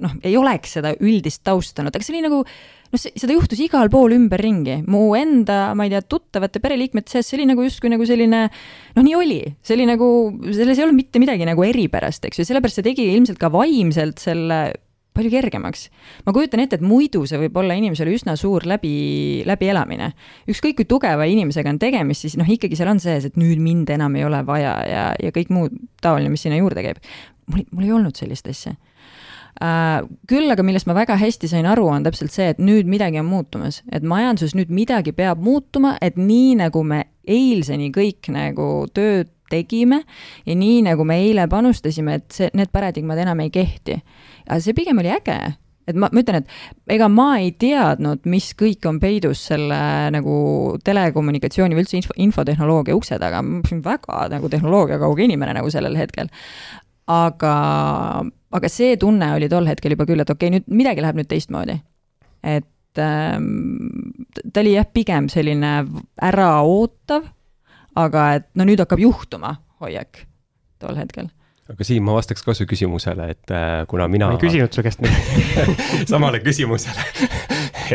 noh, ei oleks seda üldist tausta olnud, aga see oli nagu noh, seda juhtus igal pool ümberringi, mu enda, ma ei tea, tuttavate pereliikmete seas, see oli nagu justkui nagu selline noh, nii oli, see oli nagu, selles ei olnud mitte midagi nagu eripärast, eks ju, sellepärast see tegi ilmselt ka vaimselt selle palju kergemaks. ma kujutan ette, et muidu see võib olla inimesele üsna suur läbi, läbielamine. ükskõik kui tugeva inimesega on tegemist, siis noh, ikkagi seal on sees, et nüüd mind enam ei ole vaja ja, ja kõik muu taoline, mis sinna juurde käib. mul, mul ei olnud sellist asja Uh, küll aga millest ma väga hästi sain aru, on täpselt see, et nüüd midagi on muutumas, et majanduses nüüd midagi peab muutuma, et nii nagu me eilseni kõik nagu tööd tegime ja nii nagu me eile panustasime, et see, need paradigmad enam ei kehti aga see pigem oli äge, et ma, ma ütlen, et ega ma ei teadnud, mis kõik on peidus selle nagu telekommunikatsiooni või üldse info, infotehnoloogia ukse taga, ma olin väga nagu tehnoloogiakauge inimene nagu sellel hetkel. aga, aga see tunne oli tol hetkel juba küll, et okei okay,, nüüd midagi läheb nüüd teistmoodi. et ähm, ta oli jah, pigem selline äraootav, aga et no nüüd hakkab juhtuma hoiak tol hetkel aga Siim, ma vastaks ka su küsimusele, et äh, kuna mina. ma ei küsinud su käest midagi samale küsimusele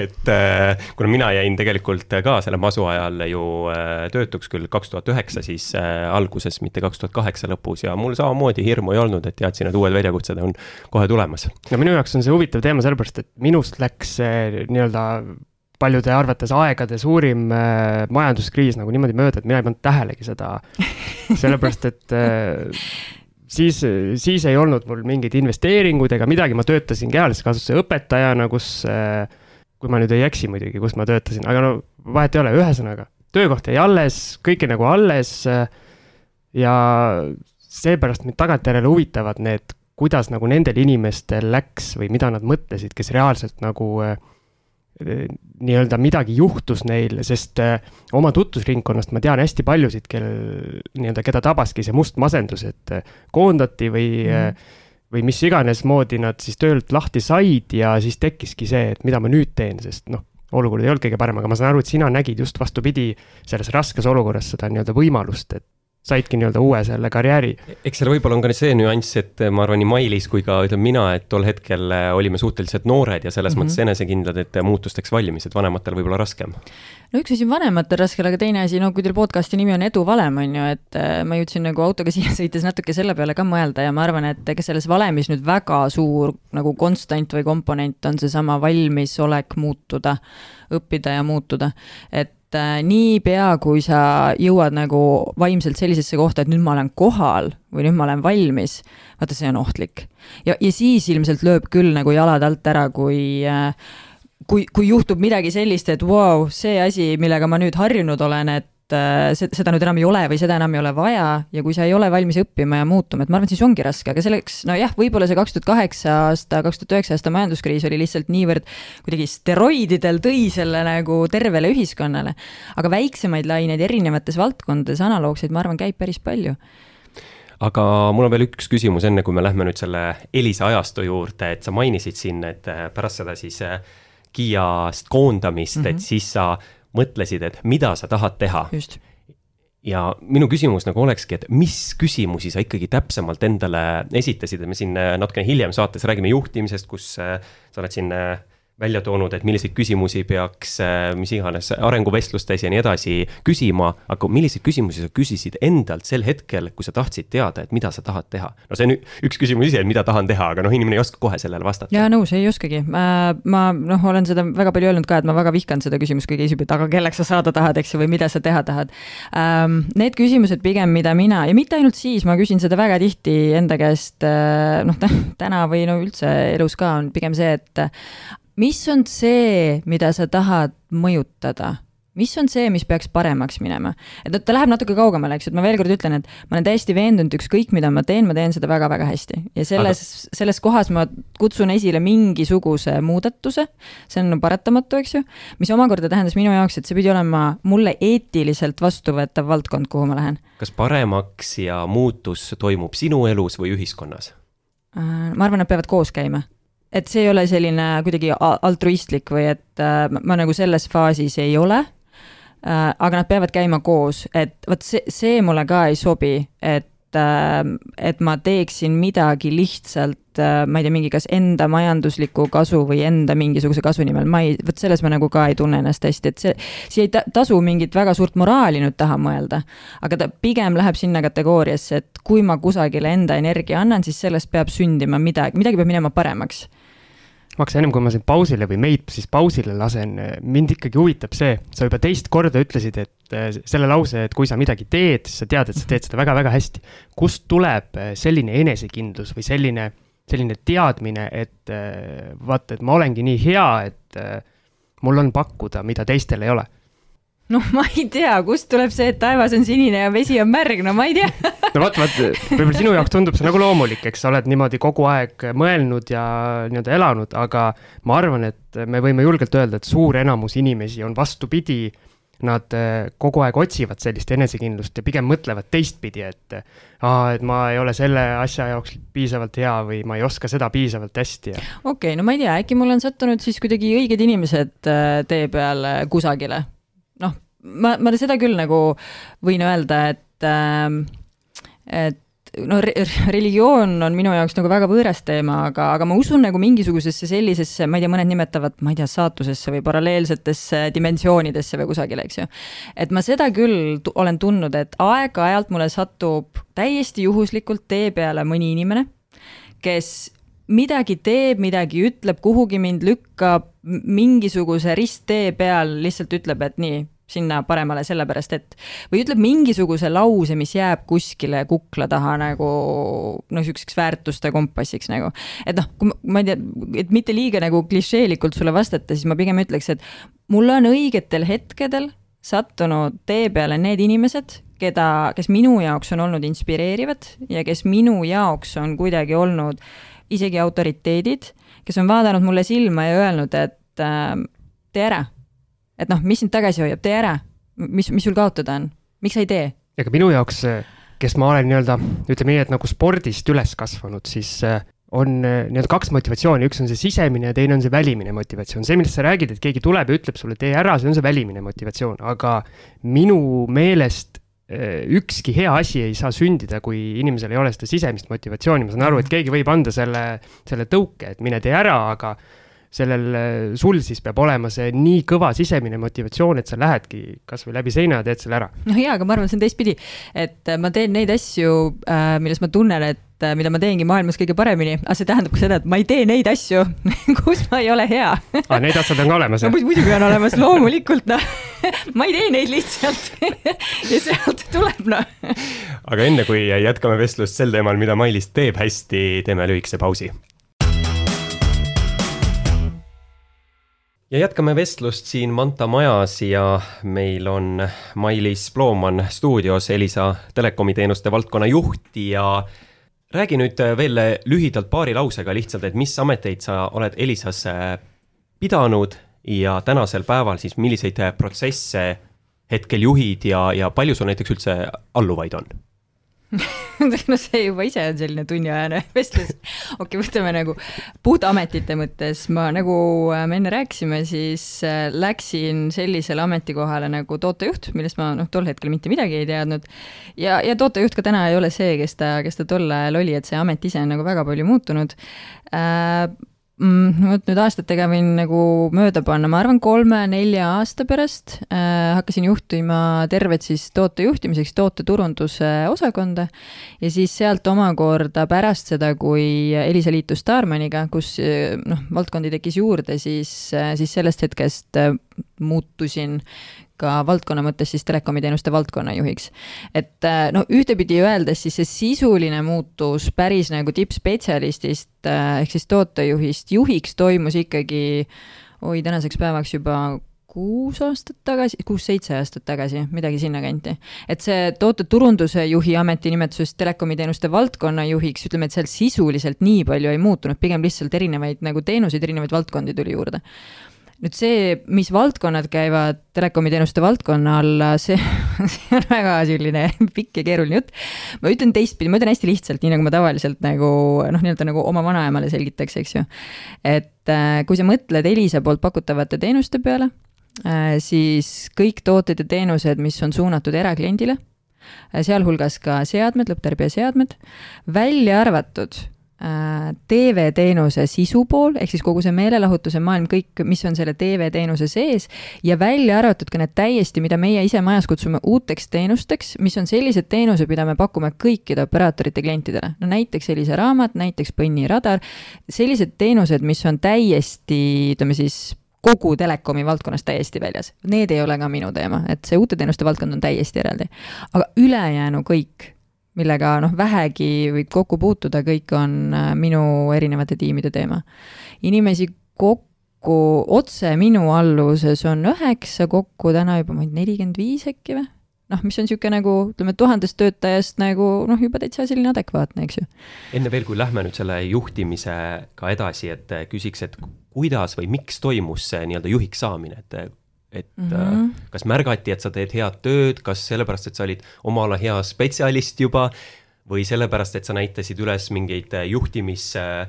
et äh, kuna mina jäin tegelikult ka selle masu ajal ju äh, töötuks küll kaks tuhat üheksa siis alguses, mitte kaks tuhat kaheksa lõpus ja mul samamoodi hirmu ei olnud, et teadsin, et uued väljakutsed on kohe tulemas. no minu jaoks on see huvitav teema sellepärast, et minust läks nii-öelda paljude arvates aegade suurim äh, majanduskriis nagu niimoodi mööda, et mina ei pannud tähelegi seda. sellepärast, et äh, siis, siis ei olnud mul mingeid investeeringuid ega midagi, ma töötasin kehalise kasvatuse õpetajana, kus, kui ma nüüd ei eksi muidugi, kus ma töötasin, aga no vahet ei ole, ühesõnaga, töökoht jäi alles, kõik nagu alles. ja seepärast mind tagantjärele huvitavad need, kuidas nagu nendel inimestel läks või mida nad mõtlesid, kes reaalselt nagu äh, nii-öelda midagi juhtus neil, sest äh, oma tutvusringkonnast ma tean hästi paljusid, kel nii-öelda, keda tabaski see must masendus, et äh, koondati või mm., või mis iganes moodi nad siis töölt lahti said ja siis tekkiski see, et mida ma nüüd teen, sest noh, olukord ei olnud kõige parem, aga ma saan aru, et sina nägid just vastupidi selles raskes olukorras seda nii-öelda võimalust, et saidki nii-öelda uue selle karjääri. eks seal võib-olla on ka see nüanss, et ma arvan, nii Mailis kui ka ütleme mina, et tol hetkel äh, olime suhteliselt noored ja selles mm -hmm. mõttes enesekindlad, et muutusteks valmis, et vanematel võib-olla raskem. no üks asi on vanematel raskel, aga teine asi, no kui teil podcast'i nimi on Edu valem, on ju, et äh, ma jõudsin nagu autoga siia sõites natuke selle peale ka mõelda ja ma arvan, et ega selles valemis nüüd väga suur nagu konstant või komponent on seesama valmisolek muutuda, õppida ja muutuda, et et äh, niipea, kui sa jõuad nagu vaimselt sellisesse kohta, et nüüd ma olen kohal või nüüd ma olen valmis, vaata, see on ohtlik. ja, ja siis ilmselt lööb küll nagu jalad alt ära, kui äh, kui, kui juhtub midagi sellist, et vau wow,, see asi, millega ma nüüd harjunud olen, et et äh, seda nüüd enam ei ole või seda enam ei ole vaja ja kui sa ei ole valmis õppima ja muutuma, et ma arvan, et siis ongi raske, aga selleks, nojah, võib-olla see kaks tuhat kaheksa aasta, kaks tuhat üheksa aasta majanduskriis oli lihtsalt niivõrd kuidagi steroididel tõi selle nagu tervele ühiskonnale. aga väiksemaid laineid erinevates valdkondades, analoogseid, ma arvan, käib päris palju aga mul on veel üks küsimus, enne kui me lähme nüüd selle Elisa ajastu juurde, et sa mainisid siin, et äh, pärast seda siis äh, Kiiast koondamist mm, -hmm. et mhm. siis sa mõtlesid, et mida sa tahad teha. ja minu küsimus nagu olekski, et mis küsimusi sa ikkagi täpsemalt endale esitasid, et me siin natukene hiljem saates räägime juhtimisest, kus äh, sa oled siin äh, välja toonud, et milliseid küsimusi peaks äh, mis iganes arenguvestlustes ja nii edasi küsima, aga milliseid küsimusi sa küsisid endalt sel hetkel, kui sa tahtsid teada, et mida sa tahad teha? no see on üks küsimus ise, et mida tahan teha, aga noh, inimene ei oska kohe sellele vastata. jaa, nõus, ei oskagi. ma noh, olen seda väga palju öelnud ka, et ma väga vihkan seda küsimust, kui keegi küsib, et aga kelleks sa saada tahad, eks ju, või mida sa teha tahad. Ähm, need küsimused pigem, mida mina ja mitte ainult siis, ma küsin seda väga tihti enda käest, äh, noh, täna või no üldse elus ka on pigem see, et mis on see, mida sa tahad mõjutada? mis on see, mis peaks paremaks minema? et ta läheb natuke kaugemale, eks et ma veel kord ütlen, et ma olen täiesti veendunud, ükskõik mida ma teen, ma teen seda väga-väga hästi. ja selles Aga..., selles kohas ma kutsun esile mingisuguse muudatuse, see on paratamatu, eks ju, mis omakorda tähendas minu jaoks, et see pidi olema mulle eetiliselt vastuvõetav valdkond, kuhu ma lähen. kas paremaks ja muutus toimub sinu elus või ühiskonnas? Äh, ma arvan, nad peavad koos käima et see ei ole selline kuidagi altruistlik või et äh, ma nagu selles faasis ei ole äh,. aga nad peavad käima koos, et vot see, see mulle ka ei sobi, et äh,, et ma teeksin midagi lihtsalt ma ei tea, mingi kas enda majandusliku kasu või enda mingisuguse kasu nimel, ma ei, vot selles ma nagu ka ei tunne ennast hästi, et see, siia ei tasu mingit väga suurt moraali nüüd taha mõelda. aga ta pigem läheb sinna kategooriasse, et kui ma kusagile enda energia annan, siis sellest peab sündima midagi, midagi peab minema paremaks Maks, ennem kui ma sind pausile või meid siis pausile lasen, mind ikkagi huvitab see, sa juba teist korda ütlesid, et äh, selle lause, et kui sa midagi teed, siis sa tead, et sa teed seda väga-väga hästi. kust tuleb äh, selline enesekindlus või selline, selline teadmine, et äh, vaata, et ma olengi nii hea, et mul on pakkuda, mida teistel ei ole noh, ma ei tea, kust tuleb see, et taevas on sinine ja vesi on märg, no ma ei tea no vot, vot võib-olla sinu jaoks tundub see nagu loomulik, eks sa oled niimoodi kogu aeg mõelnud ja nii-öelda elanud, aga ma arvan, et me võime julgelt öelda, et suur enamus inimesi on vastupidi. Nad eh, kogu aeg otsivad sellist enesekindlust ja pigem mõtlevad teistpidi, et aa, et ma ei ole selle asja jaoks piisavalt hea või ma ei oska seda piisavalt hästi ja. okei okay,, no ma ei tea, äkki mul on sattunud siis kuidagi õiged inimesed eh, tee peale kusagile ma, ma seda küll nagu võin öelda, et äh,, et no re religioon on minu jaoks nagu väga võõras teema, aga, aga ma usun nagu mingisugusesse sellisesse, ma ei tea, mõned nimetavad, ma ei tea, saatusesse või paralleelsetesse dimensioonidesse või kusagile, eks ju. et ma seda küll olen tundnud, et aeg-ajalt mulle satub täiesti juhuslikult tee peale mõni inimene, kes midagi teeb, midagi ütleb, kuhugi mind lükkab, mingisuguse risttee peal lihtsalt ütleb, et nii, sinna paremale, sellepärast et või ütleb mingisuguse lause, mis jääb kuskile kukla taha nagu noh, niisuguseks väärtuste kompassiks nagu. et noh, kui ma ei tea, et mitte liiga nagu klišeelikult sulle vastata, siis ma pigem ütleks, et mul on õigetel hetkedel sattunud tee peale need inimesed, keda, kes minu jaoks on olnud inspireerivad ja kes minu jaoks on kuidagi olnud isegi autoriteedid, kes on vaadanud mulle silma ja öelnud, et äh, tee ära. Et noh, mis sind tagasi hoiab, tee ära. mis, mis sul kaotada on, miks sa ei tee? ega minu jaoks, kes ma olen nii-öelda, ütleme nii, et nagu spordist üles kasvanud, siis äh, on äh, nii-öelda kaks motivatsiooni, üks on see sisemine ja teine on see välimine motivatsioon. see, millest sa räägid, et keegi tuleb ja ütleb sulle, tee ära, see on see välimine motivatsioon, aga minu meelest ükski hea asi ei saa sündida, kui inimesel ei ole seda sisemist motivatsiooni, ma saan aru, et keegi võib anda selle, selle tõuke, et mine tee ära, aga sellel, äh, sul siis peab olema see nii kõva sisemine motivatsioon, et sa lähedki kasvõi läbi seina ja teed selle ära. noh, jaa, aga ma arvan, see on teistpidi, et ma teen neid asju, äh, milles ma tunnen, et äh, mida ma teengi maailmas kõige paremini, aga see tähendab ka seda, et ma ei tee neid asju, kus ma ei ole hea aa, need asjad on ka olemas, jah? no muidugi on olemas, loomulikult, noh. ma ei tee neid lihtsalt ja sealt tuleb, noh. aga enne, kui jätkame vestlust sel teemal, mida Mailis teeb hästi, teeme lühikese pausi ja jätkame vestlust siin Manta majas ja meil on Mailis Plooman stuudios, Elisa telekomi teenuste valdkonna juht ja räägi nüüd veel lühidalt paari lausega lihtsalt, et mis ameteid sa oled Elisas pidanud ja tänasel päeval siis milliseid protsesse hetkel juhid ja, ja palju sul näiteks üldse alluvaid on? no see juba ise on selline tunniajane vestlus. okei okay,, võtame nagu puhtametite mõttes, ma nagu me enne rääkisime, siis läksin sellisele ametikohale nagu tootejuht, millest ma noh, tol hetkel mitte midagi ei teadnud. ja, ja tootejuht ka täna ei ole see, kes ta, kes ta tol ajal oli, et see amet ise on nagu väga palju muutunud äh? Vot nüüd aastatega võin nagu mööda panna, ma arvan, kolme-nelja aasta pärast äh, hakkasin juhtima tervet siis toote juhtimiseks tooteturunduse osakonda. Ja siis sealt omakorda pärast seda, kui Elisa liitus Starmaniga, kus äh, noh, valdkondi tekkis juurde, siis, äh, siis sellest hetkest äh, muutusin ka valdkonna mõttes siis telekomiteenuste valdkonna juhiks. et äh, no ühtepidi öeldes siis see sisuline muutus päris nagu tippspetsialistist äh, ehk siis tootejuhist juhiks toimus ikkagi oi, tänaseks päevaks juba kuus aastat tagasi, kuus-seitse aastat tagasi, midagi sinnakanti. et see tooteturunduse juhi ametinimetusest telekomiteenuste valdkonna juhiks, ütleme, et seal sisuliselt nii palju ei muutunud, pigem lihtsalt erinevaid nagu teenuseid, erinevaid valdkondi tuli juurde nüüd see, mis valdkonnad käivad telekomiteenuste valdkonna alla, see, see on väga selline pikk ja keeruline jutt. ma ütlen teistpidi, ma ütlen hästi lihtsalt, nii nagu ma tavaliselt nagu noh, nii-öelda nagu oma vanaemale selgitaks, eks ju. et äh, kui sa mõtled Elisa poolt pakutavate teenuste peale, äh, siis kõik tooted ja teenused, mis on suunatud erakliendile, äh, sealhulgas ka seadmed, lõpptarbija seadmed, välja arvatud TV-teenuse sisu pool, ehk siis kogu see meelelahutuse maailm, kõik, mis on selle TV-teenuse sees ja välja arvatud ka need täiesti, mida meie ise majas kutsume uuteks teenusteks, mis on sellised teenused, mida me pakume kõikide operaatorite klientidele. no näiteks Elisa raamat, näiteks Põnni radar, sellised teenused, mis on täiesti, ütleme siis, kogu telekomi valdkonnast täiesti väljas. Need ei ole ka minu teema, et see uute teenuste valdkond on täiesti eraldi. aga ülejäänu kõik millega noh, vähegi võib kokku puutuda, kõik on äh, minu erinevate tiimide teema. inimesi kokku, otse minu alluvuses on üheksa kokku, täna juba ma ei tea, nelikümmend viis äkki või? noh, mis on niisugune nagu ütleme, tuhandest töötajast nagu noh, juba täitsa selline adekvaatne, eks ju. enne veel, kui lähme nüüd selle juhtimisega edasi, et küsiks, et kuidas või miks toimus see nii-öelda juhiks saamine, et et mm -hmm. kas märgati, et sa teed head tööd, kas sellepärast, et sa olid oma ala hea spetsialist juba või sellepärast, et sa näitasid üles mingeid äh, juhtimis äh,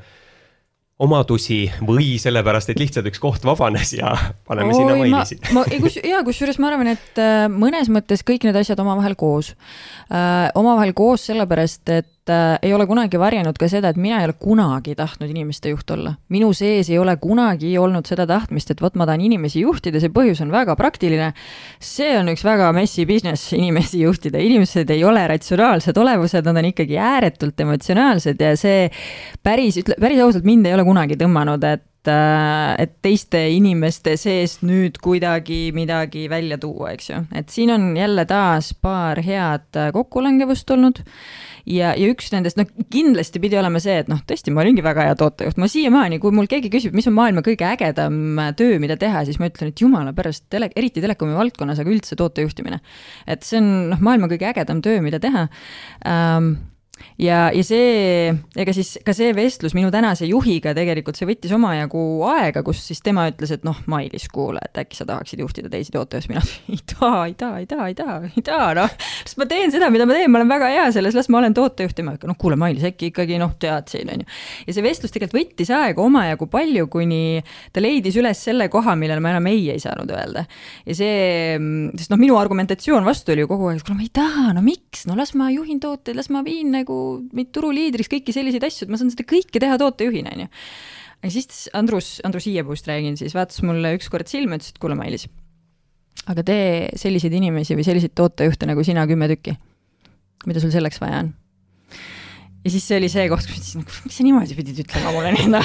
omadusi või sellepärast, et lihtsalt üks koht vabanes ja paneme Oi, sinna mailisi. ma, ma, kus, jaa, kusjuures ma arvan, et mõnes mõttes kõik need asjad omavahel koos omavahel koos sellepärast, et äh, ei ole kunagi varjanud ka seda, et mina ei ole kunagi tahtnud inimeste juht olla. minu sees ei ole kunagi olnud seda tahtmist, et vot ma tahan inimesi juhtida, see põhjus on väga praktiline. see on üks väga messi business, inimesi juhtida, inimesed ei ole ratsionaalsed olevused, nad on ikkagi ääretult emotsionaalsed ja see päris, ütle, päris ausalt mind ei ole kunagi tõmmanud, et äh, et teiste inimeste seest nüüd kuidagi midagi välja tuua, eks ju. et siin on jälle taas paar head kokkulangevust olnud ja, ja üks nendest, noh, kindlasti pidi olema see, et noh, tõesti, ma olingi väga hea tootejuht, ma siiamaani, kui mul keegi küsib, mis on maailma kõige ägedam töö, mida teha, siis ma ütlen, et jumala pärast, tele, eriti telekomi valdkonnas, aga üldse tootejuhtimine. et see on noh, maailma kõige ägedam töö, mida teha ähm, ja, ja see, ega siis ka see vestlus minu tänase juhiga tegelikult, see võttis omajagu aega, kus siis tema ütles, et noh, Mailis, kuule, et äkki sa tahaksid juhtida teisi tootejuhte, mina ei taha, ei taha, ei taha, ei taha, ei taha, noh. sest ma teen seda, mida ma teen, ma olen väga hea selles, las ma olen tootejuht, tema ikka, noh, kuule, Mailis, äkki ikkagi noh, tead siin, on ju. ja see vestlus tegelikult võttis aega omajagu palju, kuni ta leidis üles selle koha, millele ma enam ei ei saanud öelda. ja see, sest noh, minu argumentatsioon vastu oli ju kogu aeg, kuule, ma ei taha, no miks, no las ma juhin tooteid, las ma viin nagu mind turuliidriks, kõiki selliseid asju, et ma saan seda kõike teha tootejuhina, on ju. aga siis Andrus, Andrus Hiiepuust räägin siis, vaatas mulle ükskord silma, ütles, et kuule, Mailis, aga tee selliseid inimesi või selliseid tootejuhte nagu sina kümme tükki. mida sul selleks vaja on? Ja siis see oli see koht, kus ma ütlesin, miks sa niimoodi pidid ütlema mulle nii-öelda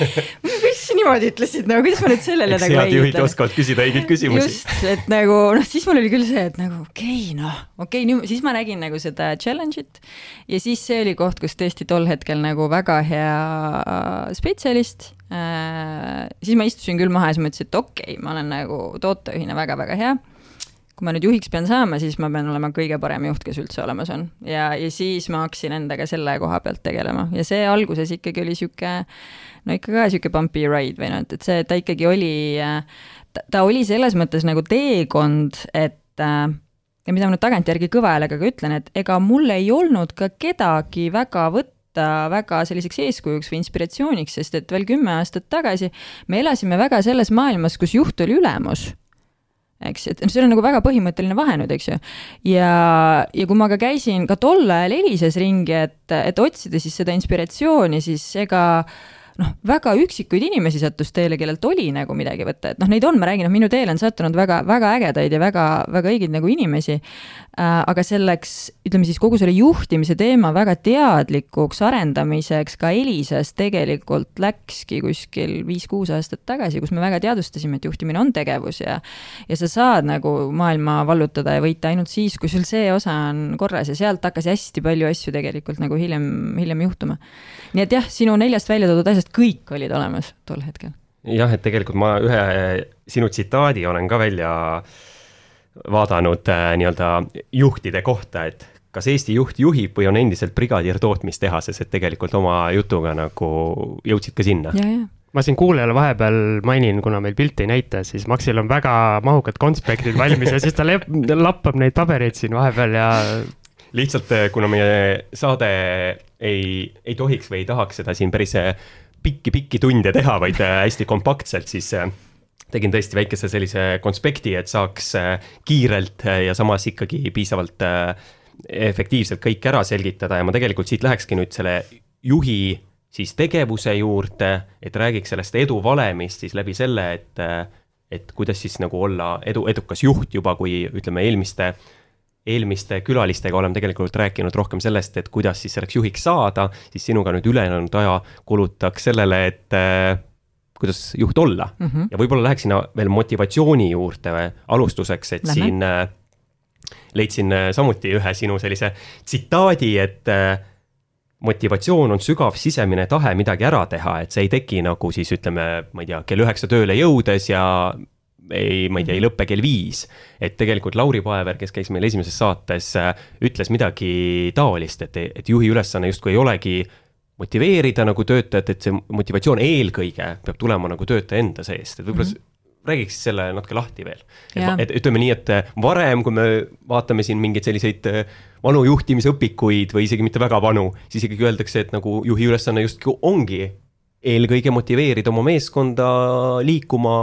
miks sa niimoodi ütlesid, nagu kuidas ma nüüd sellele Eks nagu ütle. juhid oskavad küsida õigeid küsimusi. just, et nagu noh, siis mul oli küll see, et nagu okei okay,, noh, okei okay,, nüüd siis ma nägin nagu seda challenge'it ja siis see oli koht, kus tõesti tol hetkel nagu väga hea spetsialist äh,. siis ma istusin küll maha ja siis mõtlesin, et okei okay,, ma olen nagu tootejuhina väga-väga hea kui ma nüüd juhiks pean saama, siis ma pean olema kõige parem juht, kes üldse olemas on. ja, ja siis ma hakkasin endaga selle koha pealt tegelema ja see alguses ikkagi oli sihuke, no ikka ka sihuke bumpy ride või noh, et, et see, ta ikkagi oli, ta oli selles mõttes nagu teekond, et äh, ja mida ma nüüd tagantjärgi kõva häälega ka ütlen, et ega mul ei olnud ka kedagi väga võtta väga selliseks eeskujuks või inspiratsiooniks, sest et veel kümme aastat tagasi me elasime väga selles maailmas, kus juht oli ülemus eks, et see on nagu väga põhimõtteline vahe nüüd, eks ju. ja, ja kui ma ka käisin ka tol ajal Elises ringi, et, et otsida siis seda inspiratsiooni, siis ega noh, väga üksikuid inimesi sattus teele, kellelt oli nagu midagi võtta, et noh, neid on, ma räägin, noh, minu teele on sattunud väga, väga ägedaid ja väga, väga õigeid nagu inimesi. Aga selleks, ütleme siis kogu selle juhtimise teema väga teadlikuks arendamiseks ka Elisas tegelikult läkski kuskil viis-kuus aastat tagasi, kus me väga teadvustasime, et juhtimine on tegevus ja ja sa saad nagu maailma vallutada ja võita ainult siis, kui sul see osa on korras ja sealt hakkas hästi palju asju tegelikult nagu hiljem, hiljem juhtuma. nii et jah, sinu neljast välja toodud asjast kõik olid olemas tol hetkel. jah, et tegelikult ma ühe sinu tsitaadi olen ka välja vaadanud äh, nii-öelda juhtide kohta, et kas Eesti juht juhib või on endiselt brigadier tootmistehases, et tegelikult oma jutuga nagu jõudsid ka sinna. ma siin kuulajale vahepeal mainin, kuna meil pilti ei näita, siis Maxil on väga mahukad konspektid valmis ja siis ta lappab neid pabereid siin vahepeal ja lihtsalt äh, kuna meie saade ei, ei tohiks või ei tahaks seda siin päris äh, pikki-pikki tunde teha, vaid äh, hästi kompaktselt, siis tegin tõesti väikese sellise konspekti, et saaks äh, kiirelt ja samas ikkagi piisavalt efektiivselt kõik ära selgitada ja ma tegelikult siit lähekski nüüd selle juhi siis tegevuse juurde, et räägiks sellest eduvalemist siis läbi selle, et, et kuidas siis nagu olla edu, edukas juht juba, kui ütleme, eelmiste eelmiste külalistega oleme tegelikult rääkinud rohkem sellest, et kuidas siis selleks juhiks saada, siis sinuga nüüd ülejäänud aja kulutaks sellele, et äh, kuidas juht olla mm. -hmm. ja võib-olla läheks sinna veel motivatsiooni juurde alustuseks, et Lähme. siin äh, leidsin äh, samuti ühe sinu sellise tsitaadi, et äh, motivatsioon on sügav sisemine tahe midagi ära teha, et see ei teki nagu siis ütleme, ma ei tea, kell üheksa tööle jõudes ja ei, ma ei tea, ei lõpe kell viis. et tegelikult Lauri Paever, kes käis meil esimeses saates, äh, ütles midagi taolist, et, et juhi ülesanne justkui ei olegi motiveerida nagu töötajat, et see motivatsioon eelkõige peab tulema nagu töötaja enda seest, et võib-olla mm -hmm räägiks selle natuke lahti veel. et, ütleme nii, et äh, varem, kui me vaatame siin mingeid selliseid äh, vanu juhtimisõpikuid või isegi mitte väga vanu, siis ikkagi öeldakse, et nagu juhi ülesanne justkui ongi eelkõige motiveerida oma meeskonda liikuma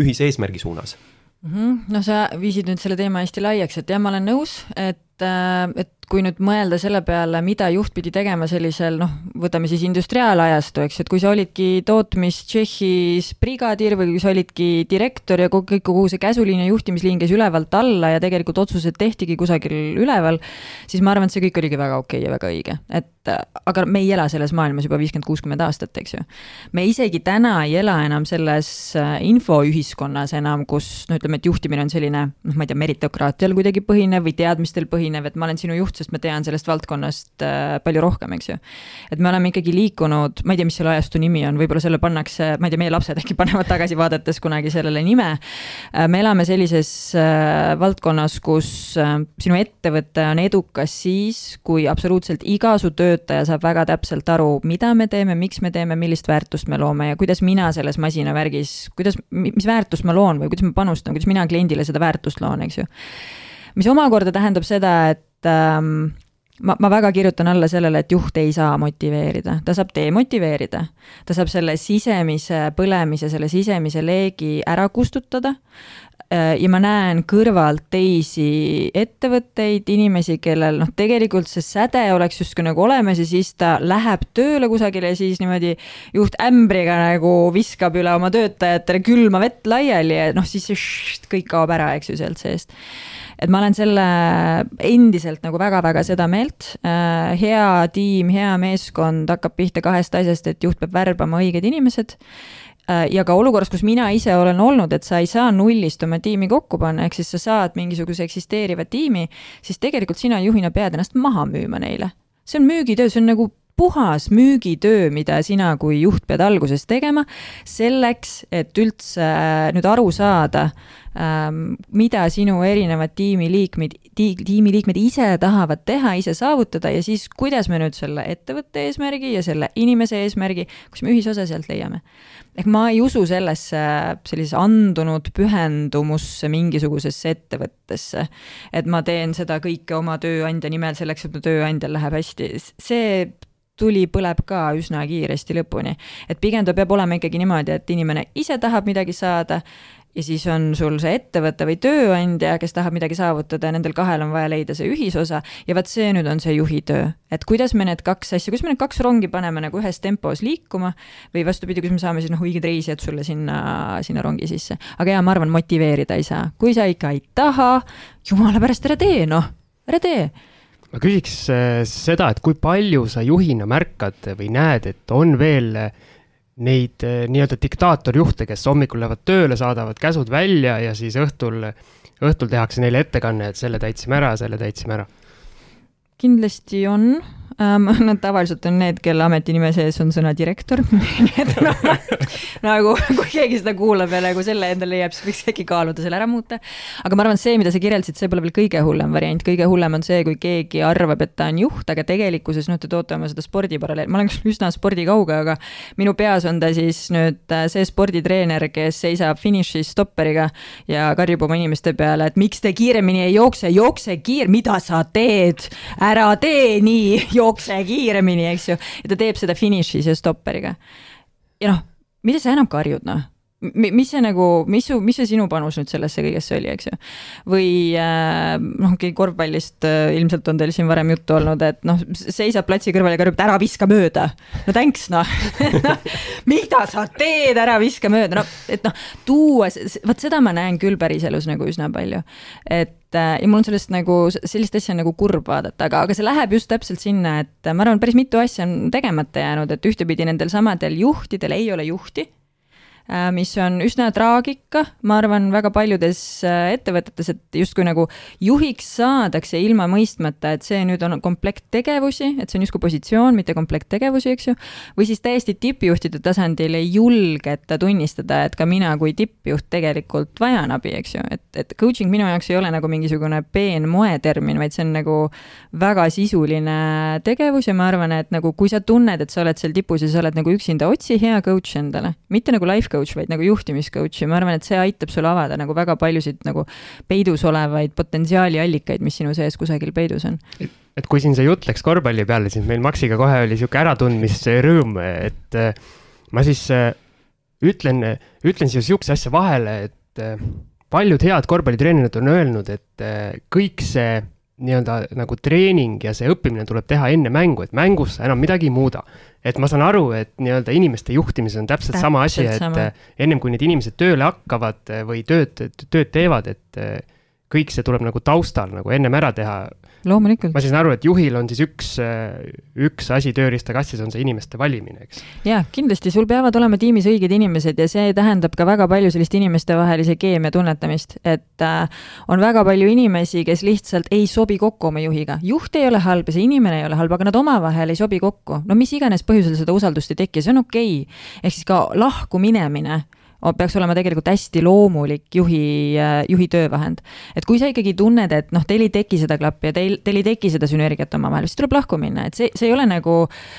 ühise eesmärgi suunas mm. -hmm. no sa viisid nüüd selle teema hästi laiaks, et jah, ma olen nõus, et, äh, et kui nüüd mõelda selle peale, mida juht pidi tegema sellisel noh, võtame siis industriaalajastu, eks, et kui sa olidki tootmis Tšehhis brigadiir või kui sa olidki direktor ja kõik, kogu see käsuliin ja juhtimisliin käis ülevalt alla ja tegelikult otsused tehtigi kusagil üleval, siis ma arvan, et see kõik oligi väga okei okay ja väga õige, et aga me ei ela selles maailmas juba viiskümmend, kuuskümmend aastat, eks ju. me isegi täna ei ela enam selles äh, infoühiskonnas enam, kus no ütleme, et juhtimine on selline noh, ma ei tea, meritokraatial kuidagi põhinev või teadmistel põhinev, et ma olen sinu juht, sest ma tean sellest valdkonnast äh, palju rohkem, eks ju. et me oleme ikkagi liikunud, ma ei tea, mis selle ajastu nimi on, võib-olla selle pannakse, ma ei tea, meie lapsed äkki panevad tagasi vaadates kunagi sellele nime. Äh, me elame sellises äh, valdkonnas, kus sinu ettevõte on edukas siis, kui absoluutselt iga su töötaja saab väga täpselt aru, mida me teeme, miks me teeme, millist väärtust me loome ja kuidas mina selles masinavärgis, kuidas, mis väärtust ma loon või kuidas ma panustan, kuidas mina kliendile seda väärtust loon, eks ju mis omakorda tähendab seda, et ähm, ma, ma väga kirjutan alla sellele, et juht ei saa motiveerida, ta saab demotiveerida. ta saab selle sisemise põlemise, selle sisemise leegi ära kustutada. Äh, ja ma näen kõrvalt teisi ettevõtteid, inimesi, kellel noh, tegelikult see säde oleks justkui nagu olemas ja siis ta läheb tööle kusagile ja siis niimoodi juht ämbriga nagu viskab üle oma töötajatele külma vett laiali ja noh, siis see kõik kaob ära, eks ju, sealt seest et ma olen selle endiselt nagu väga-väga seda meelt. Äh, hea tiim, hea meeskond hakkab pihta kahest asjast, et juht peab värbama õiged inimesed äh, ja ka olukorras, kus mina ise olen olnud, et sa ei saa nullist oma tiimi kokku panna, ehk siis sa saad mingisuguse eksisteeriva tiimi, siis tegelikult sina juhina pead ennast maha müüma neile. see on müügitöö, see on nagu puhas müügitöö, mida sina kui juht pead alguses tegema, selleks, et üldse äh, nüüd aru saada, ähm, mida sinu erinevad tiimiliikmed, tiimiliikmed ise tahavad teha, ise saavutada ja siis, kuidas me nüüd selle ettevõtte eesmärgi ja selle inimese eesmärgi, kus me ühisosa sealt leiame. ehk ma ei usu sellesse sellisesse andunud pühendumusse mingisugusesse ettevõttesse, et ma teen seda kõike oma tööandja nimel selleks, et mu tööandjal läheb hästi, see tuli põleb ka üsna kiiresti lõpuni. et pigem ta peab olema ikkagi niimoodi, et inimene ise tahab midagi saada ja siis on sul see ettevõte või tööandja, kes tahab midagi saavutada ja nendel kahel on vaja leida see ühisosa ja vot see nüüd on see juhi töö. et kuidas me need kaks asja, kuidas me need kaks rongi paneme nagu ühes tempos liikuma või vastupidi, kuidas me saame siis noh, õiged reisijad sulle sinna, sinna rongi sisse. aga jaa, ma arvan, motiveerida ei saa, kui sa ikka ei taha, jumala pärast ära tee noh, ära tee ma küsiks äh, seda, et kui palju sa juhina märkad või näed, et on veel äh, neid eh, nii-öelda diktaatorjuhte, kes hommikul lähevad tööle, saadavad käsud välja ja siis õhtul, õhtul tehakse neile ettekanne, et selle täitsime ära, selle täitsime ära. kindlasti on ähm,. Nad tavaliselt on need, kelle ametinime sees on sõna direktor. Nii et noh, nagu kui keegi seda kuulab ja nagu selle endale leiab, siis võiks äkki kaaluda selle ära muuta. aga ma arvan, see, mida sa kirjeldasid, see pole veel kõige hullem variant, kõige hullem on see, kui keegi arvab, et ta on juht, aga tegelikkuses noh, te toote oma seda spordiparalleeli, ma olen küll üsna spordikauge, aga minu peas on ta siis nüüd äh, see sporditreener, kes seisab finišis stopperiga ja karjub oma inimeste peale, et miks te kiiremini ei jookse, jookse kiir-, mida sa teed, ära tee nii, jookse kiiremini, eks ju. ja ta teeb seda finišis ja stopperiga. ja noh, mida sa enam karjud, noh mis see nagu, mis su, mis see sinu panus nüüd sellesse kõigesse oli, eks ju. või äh, noh, korvpallist äh, ilmselt on teil siin varem juttu olnud, et noh, seisab platsi kõrval ja karjub, et ära viska mööda. no thanks noh no, mida sa teed, ära viska mööda, no et noh, tuua, vot seda ma näen küll päriselus nagu üsna palju. et äh, ja mul on sellest nagu, sellist asja nagu kurb vaadata, aga, aga see läheb just täpselt sinna, et ma arvan, päris mitu asja on tegemata jäänud, et ühtepidi nendel samadel juhtidel ei ole juhti Äh, mis on üsna traagika, ma arvan, väga paljudes äh, ettevõtetes, et justkui nagu juhiks saadakse ilma mõistmata, et see nüüd on komplekt tegevusi, et see on justkui positsioon, mitte komplekt tegevusi, eks ju. või siis täiesti tippjuhtide tasandil ei julgeta tunnistada, et ka mina kui tippjuht tegelikult vajan abi, eks ju, et, et coaching minu jaoks ei ole nagu mingisugune peen moetermin, vaid see on nagu väga sisuline tegevus ja ma arvan, et nagu kui sa tunned, et sa oled seal tipus ja sa oled nagu üksinda, otsi hea coach endale, mitte nagu life coach, vaid nagu juhtimiscoach ja ma arvan, et see aitab sul avada nagu väga paljusid nagu peidus olevaid potentsiaaliallikaid, mis sinu sees kusagil peidus on. et kui siin see jutt läks korvpalli peale, siis meil Maxiga kohe oli sihuke äratundmisrõõm, et äh, ma siis äh, ütlen, ütlen siia sihukese asja vahele, et äh, paljud head korvpallitreenerid on öelnud, et kõik see nii-öelda nagu treening ja see õppimine tuleb teha enne mängu, et mängus sa enam midagi ei muuda. et ma saan aru, et nii-öelda inimeste juhtimises on täpselt, täpselt sama asi, et sama. ennem kui need inimesed tööle hakkavad või tööd, tööd teevad, et kõik see tuleb nagu taustal nagu ennem ära teha loomulikult. ma saan aru, et juhil on siis üks, üks asi tööriistakastis, on see inimeste valimine, eks? jaa, kindlasti, sul peavad olema tiimis õiged inimesed ja see tähendab ka väga palju sellist inimestevahelise keemia tunnetamist, et äh, on väga palju inimesi, kes lihtsalt ei sobi kokku oma juhiga. juht ei ole halb ja see inimene ei ole halb, aga nad omavahel ei sobi kokku. no mis iganes põhjusel seda usaldust ei teki, see on okei okay.. ehk siis ka lahku minemine peaks olema tegelikult hästi loomulik juhi, äh, juhi töövahend. et kui sa ikkagi tunned, et noh, teil ei teki seda klappi ja teil, teil ei teki seda sünergiat omavahel, siis tuleb lahku minna, et see, see ei ole nagu,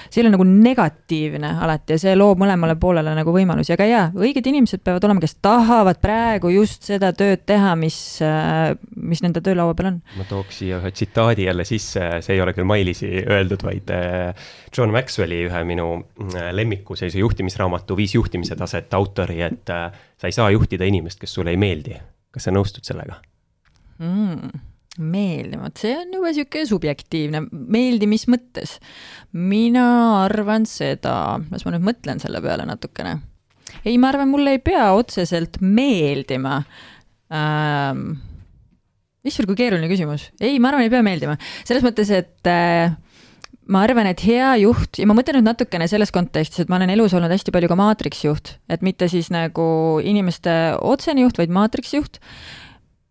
see ei ole nagu negatiivne alati ja see loob mõlemale poolele nagu võimalusi, aga jaa, õiged inimesed peavad olema, kes tahavad praegu just seda tööd teha, mis, äh, mis nende töölaua peal on. ma tooks siia ühe tsitaadi jälle sisse, see ei ole küll Mailisi öeldud, vaid äh, John Maxwelli ühe minu lemmiku sellise juhtimisraamatu Viis juhtimise taset autori, et äh, sa ei saa juhtida inimest, kes sulle ei meeldi. kas sa nõustud sellega mm,? meeldima, vot see on juba sihuke subjektiivne, meeldi mis mõttes? mina arvan seda, las ma nüüd mõtlen selle peale natukene. ei, ma arvan, mulle ei pea otseselt meeldima ähm, issand, kui keeruline küsimus. ei, ma arvan, ei pea meeldima. selles mõttes, et äh, ma arvan, et hea juht ja ma mõtlen nüüd natukene selles kontekstis, et ma olen elus olnud hästi palju ka maatriksjuht, et mitte siis nagu inimeste otsene juht, vaid maatriksjuht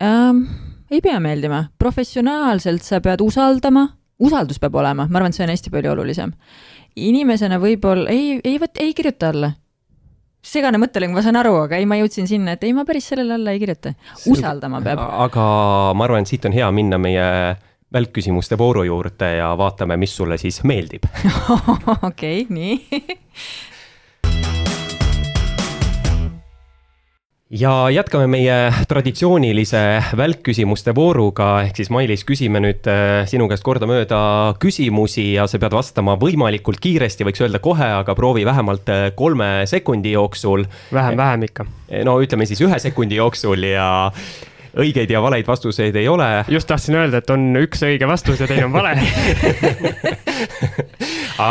ähm,. ei pea meeldima, professionaalselt sa pead usaldama, usaldus peab olema, ma arvan, et see on hästi palju olulisem. inimesena võib-olla ei, ei vot ei kirjuta alla segane mõttelõng, ma saan aru, aga ei, ma jõudsin sinna, et ei, ma päris sellele alla ei kirjuta. usaldama peab. aga ma arvan, et siit on hea minna meie välkküsimuste vooru juurde ja vaatame, mis sulle siis meeldib. okei, nii ja jätkame meie traditsioonilise välkküsimuste vooruga, ehk siis Mailis, küsime nüüd äh, sinu käest kordamööda küsimusi ja sa pead vastama võimalikult kiiresti, võiks öelda kohe, aga proovi vähemalt äh, kolme sekundi jooksul. vähem, vähem ikka. no ütleme siis ühe sekundi jooksul ja õigeid ja valeid vastuseid ei ole. just tahtsin öelda, et on üks õige vastus ja teine on vale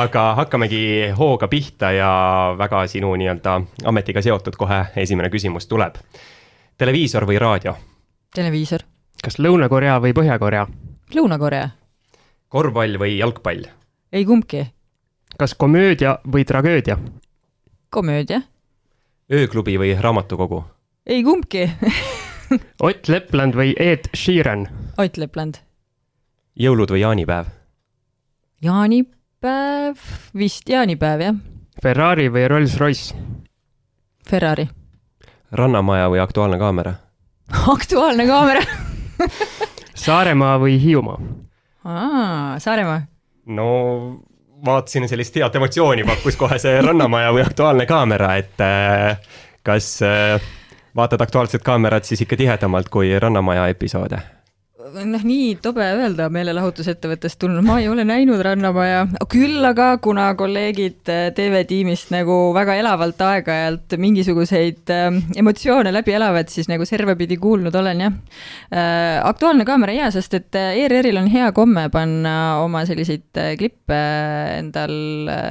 aga hakkamegi hooga pihta ja väga sinu nii-öelda ametiga seotud kohe esimene küsimus tuleb. televiisor või raadio? televiisor. kas Lõuna-Korea või Põhja-Korea? Lõuna-Korea. korvpall või jalgpall? ei kumbki. kas komöödia või tragöödia? komöödia. ööklubi või raamatukogu? ei kumbki Ott Lepland või Ed Sheeran? Ott Lepland. jõulud või jaanipäev? jaanipäev, vist jaanipäev, jah. Ferrari või Rolls-Royce? Ferrari. rannamaja või Aktuaalne kaamera? aktuaalne kaamera Saaremaa või Hiiumaa? aa, Saaremaa. no vaatasin, sellist head emotsiooni pakkus kohe see Rannamaja või Aktuaalne kaamera, et äh, kas äh, vaatad Aktuaalset kaamerat siis ikka tihedamalt kui Rannamaja episoode? Noh, nii tobe öelda meelelahutusettevõttest tulnud, ma ei ole näinud Rannamaja, küll aga kuna kolleegid äh, TV-tiimist nagu väga elavalt aeg-ajalt mingisuguseid äh, emotsioone läbi elavad, siis nagu servapidi kuulnud olen jah äh,. aktuaalne kaamera hea, sest et äh, ERR-il on hea komme panna oma selliseid äh, klippe endal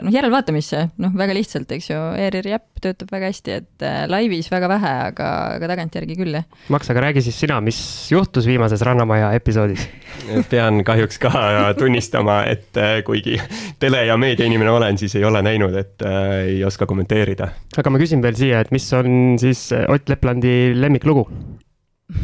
noh, järelvaatamisse, noh, väga lihtsalt, eks ju, ERR-i äpp töötab väga hästi, et äh, laivis väga vähe, aga, aga tagantjärgi küll, jah. Maks, aga räägi siis sina, mis juhtus viimases Rannamaja episoodis? pean kahjuks ka tunnistama, et äh, kuigi tele- ja meediainimene olen, siis ei ole näinud, et äh, ei oska kommenteerida. aga ma küsin veel siia, et mis on siis Ott Leplandi lemmiklugu?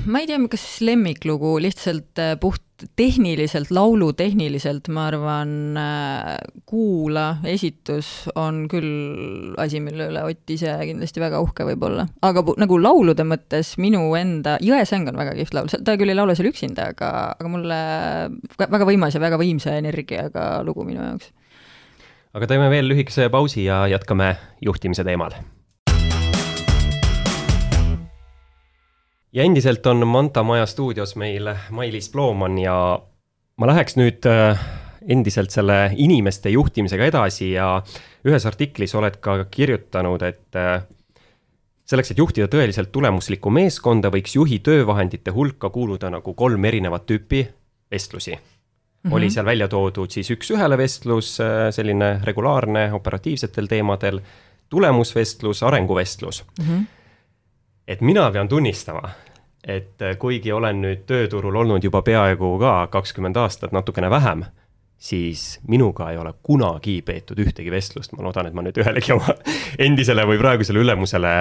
Ma ei tea, kas lemmiklugu, lihtsalt äh, puht tehniliselt, laulutehniliselt, ma arvan, äh, Kuula esitus on küll asi, mille üle Ott ise kindlasti väga uhke võib olla. aga nagu laulude mõttes minu enda, Jõesäng on väga kihvt laul, ta küll ei laula seal üksinda, aga, aga mulle väga võimas ja väga võimsa energiaga lugu minu jaoks. aga teeme veel lühikese pausi ja jätkame juhtimise teemal ja endiselt on Manta Maja stuudios meil Mailis Plooman ja ma läheks nüüd äh, endiselt selle inimeste juhtimisega edasi ja ühes artiklis oled ka kirjutanud, et äh, selleks, et juhtida tõeliselt tulemuslikku meeskonda, võiks juhi töövahendite hulka kuuluda nagu kolm erinevat tüüpi vestlusi mm. -hmm. oli seal välja toodud siis üks-ühele vestlus, äh, selline regulaarne operatiivsetel teemadel, tulemusvestlus, arenguvestlus mm. -hmm et mina pean tunnistama, et äh, kuigi olen nüüd tööturul olnud juba peaaegu ka kakskümmend aastat, natukene vähem, siis minuga ei ole kunagi peetud ühtegi vestlust, ma loodan, et ma nüüd ühelegi oma endisele või praegusele ülemusele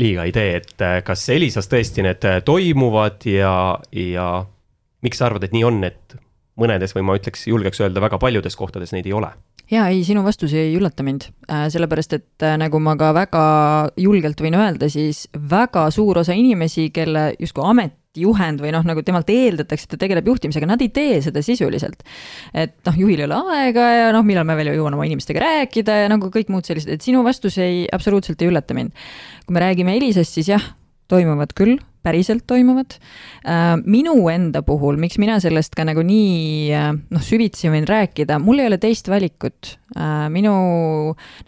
liiga ei tee, et äh, kas Elisas tõesti need äh, toimuvad ja, ja miks sa arvad, et nii on, et mõnedes või ma ütleks, julgeks öelda, väga paljudes kohtades neid ei ole? Jaa, ei, sinu vastus ei üllata mind, äh, sellepärast et äh, nagu ma ka väga julgelt võin öelda, siis väga suur osa inimesi, kelle justkui ametijuhend või noh, nagu temalt eeldatakse, et ta tegeleb juhtimisega, nad ei tee seda sisuliselt. et noh, juhil ei ole aega ja noh, millal ma veel jõuan oma inimestega rääkida ja nagu kõik muud sellised, et sinu vastus ei, absoluutselt ei üllata mind. kui me räägime Elisast, siis jah, toimuvad küll päriselt toimuvad. Äh, minu enda puhul, miks mina sellest ka nagu nii äh, noh, süvitsi võin rääkida, mul ei ole teist valikut. Äh, minu,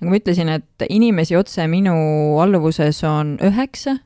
nagu ma ütlesin, et inimesi otse minu alluvuses on üheksa.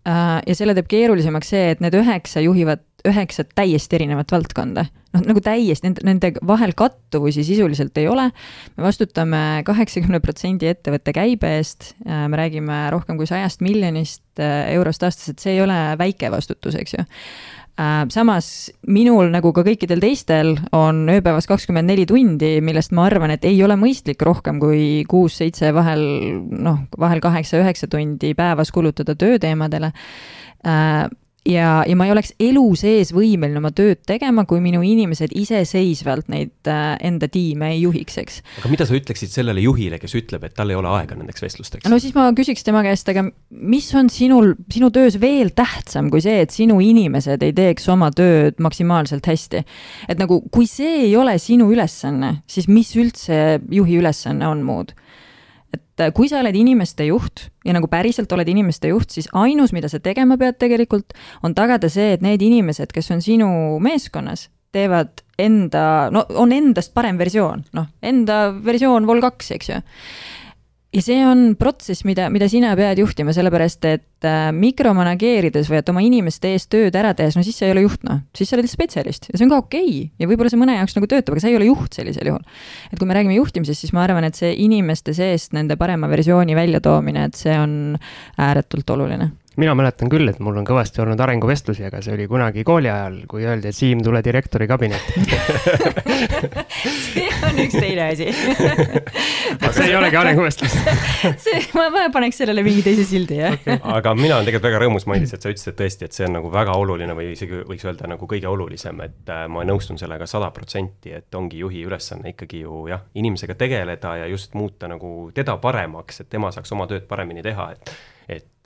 ja selle teeb keerulisemaks see, et need üheksa juhivad üheksat täiesti erinevat valdkonda. noh, nagu täiesti, nende, nende vahel kattuvusi sisuliselt ei ole. me vastutame kaheksakümne protsendi ettevõtte käibe eest, me räägime rohkem kui sajast miljonist äh, eurost aastas, et see ei ole väike vastutus, eks ju äh, samas minul, nagu ka kõikidel teistel, on ööpäevas kakskümmend neli tundi, millest ma arvan, et ei ole mõistlik rohkem kui kuus-seitse, vahel noh, vahel kaheksa-üheksa tundi päevas kulutada tööteemadele äh, ja, ja ma ei oleks elu sees võimeline oma tööd tegema, kui minu inimesed iseseisvalt neid äh, enda tiime ei juhiks, eks. aga mida sa ütleksid sellele juhile, kes ütleb, et tal ei ole aega nendeks vestlusteks? no siis ma küsiks tema käest, aga mis on sinul, sinu töös veel tähtsam kui see, et sinu inimesed ei teeks oma tööd maksimaalselt hästi? et nagu, kui see ei ole sinu ülesanne, siis mis üldse juhi ülesanne on muud? Et kui sa oled inimeste juht ja nagu päriselt oled inimeste juht, siis ainus, mida sa tegema pead tegelikult, on tagada see, et need inimesed, kes on sinu meeskonnas, teevad enda, no on endast parem versioon, noh, enda versioon vol kaks, eks ju ja see on protsess, mida, mida sina pead juhtima, sellepärast et äh, mikromanageerides või et oma inimeste eest tööd ära tehes, no siis sa ei ole juht, noh, siis sa oled spetsialist ja see on ka okei okay. ja võib-olla see mõne jaoks nagu töötab, aga sa ei ole juht sellisel juhul. et kui me räägime juhtimisest, siis ma arvan, et see inimeste seest nende parema versiooni väljatoomine, et see on ääretult oluline mina mäletan küll, et mul on kõvasti olnud arenguvestlusi, aga see oli kunagi kooli ajal, kui öeldi, et Siim, tule direktori kabinetti see on üks teine asi. See ei olegi arenguvestlus. See, ma, ma paneks sellele mingi teise sildi, jah. Okay.. aga mina olen tegelikult väga rõõmus, Mailis, et sa ütlesid, et tõesti, et see on nagu väga oluline või isegi võiks öelda nagu kõige olulisem, et äh, ma nõustun sellega sada protsenti, et ongi juhi ülesanne ikkagi ju jah, inimesega tegeleda ja just muuta nagu teda paremaks, et tema saaks oma tööd paremini teha, et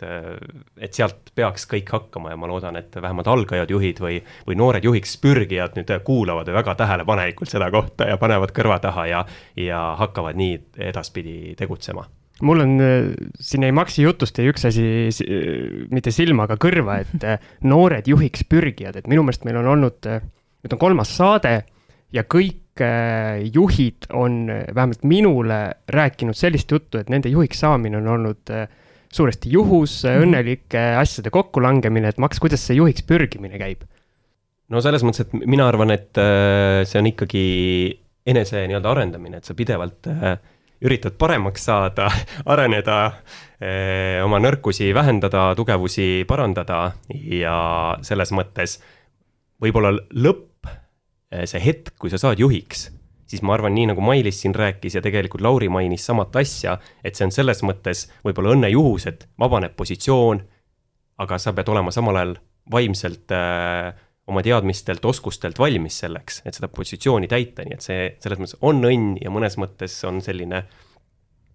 et, sealt peaks kõik hakkama ja ma loodan, et vähemalt algajad juhid või, või noored juhiks pürgijad nüüd kuulavad väga tähelepanelikult seda kohta ja panevad kõrva taha ja, ja hakkavad nii edaspidi tegutsema. Mul on, siin jäi Maxi jutust jäi üks asi mitte silma, aga kõrva, et noored juhiks pürgijad, et minu meelest meil on olnud, nüüd on kolmas saade ja kõik juhid on vähemalt minule rääkinud sellist juttu, et nende juhiks saamine on olnud äh, suuresti juhus -hmm. õnnelike asjade kokkulangemine, et Max, kuidas see juhiks pürgimine käib? no selles mõttes, et mina arvan, et äh, see on ikkagi enese nii-öelda arendamine, et sa pidevalt äh, üritad paremaks saada, areneda, äh, oma nõrkusi vähendada, tugevusi parandada ja selles mõttes võib-olla lõpp, see hetk, kui sa saad juhiks siis ma arvan, nii nagu Mailis siin rääkis ja tegelikult Lauri mainis samat asja, et see on selles mõttes võib-olla õnnejuhus, et vabaneb positsioon, aga sa pead olema samal ajal vaimselt äh, oma teadmistelt, oskustelt valmis selleks, et seda positsiooni täita, nii et see selles mõttes on õnn ja mõnes mõttes on selline Äh,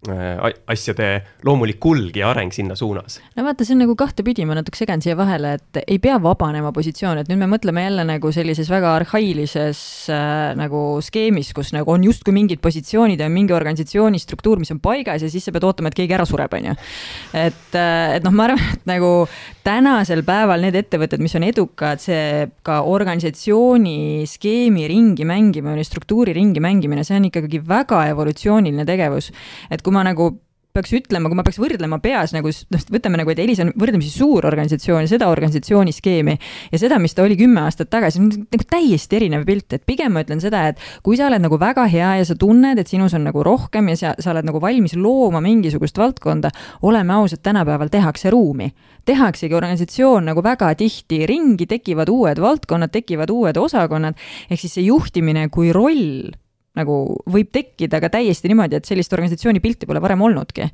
asjade loomulik kulg ja areng sinna suunas. no vaata, see on nagu kahtepidi, ma natuke segan siia vahele, et ei pea vabanema positsioon, et nüüd me mõtleme jälle nagu sellises väga arhailises äh, nagu skeemis, kus nagu on justkui mingid positsioonid ja mingi organisatsiooni struktuur, mis on paigas ja siis sa pead ootama, et keegi ära sureb, on ju. et, äh, et noh, ma arvan, et nagu tänasel päeval need ettevõtted, mis on edukad, see ka organisatsiooni skeemi ringi mängimine, struktuuri ringi mängimine, see on ikkagi väga evolutsiooniline tegevus. et kui kui ma nagu peaks ütlema, kui ma peaks võrdlema peas nagu, noh, võtame nagu, et Elisa on võrdlemisi suur organisatsioon, seda organisatsiooni skeemi ja seda, mis ta oli kümme aastat tagasi, nagu täiesti erinev pilt, et pigem ma ütlen seda, et kui sa oled nagu väga hea ja sa tunned, et sinus on nagu rohkem ja sa, sa oled nagu valmis looma mingisugust valdkonda, oleme ausad, tänapäeval tehakse ruumi. tehaksegi organisatsioon nagu väga tihti ringi, tekivad uued valdkonnad, tekivad uued osakonnad, ehk siis see juhtimine kui roll nagu võib tekkida ka täiesti niimoodi, et sellist organisatsiooni pilti pole varem olnudki.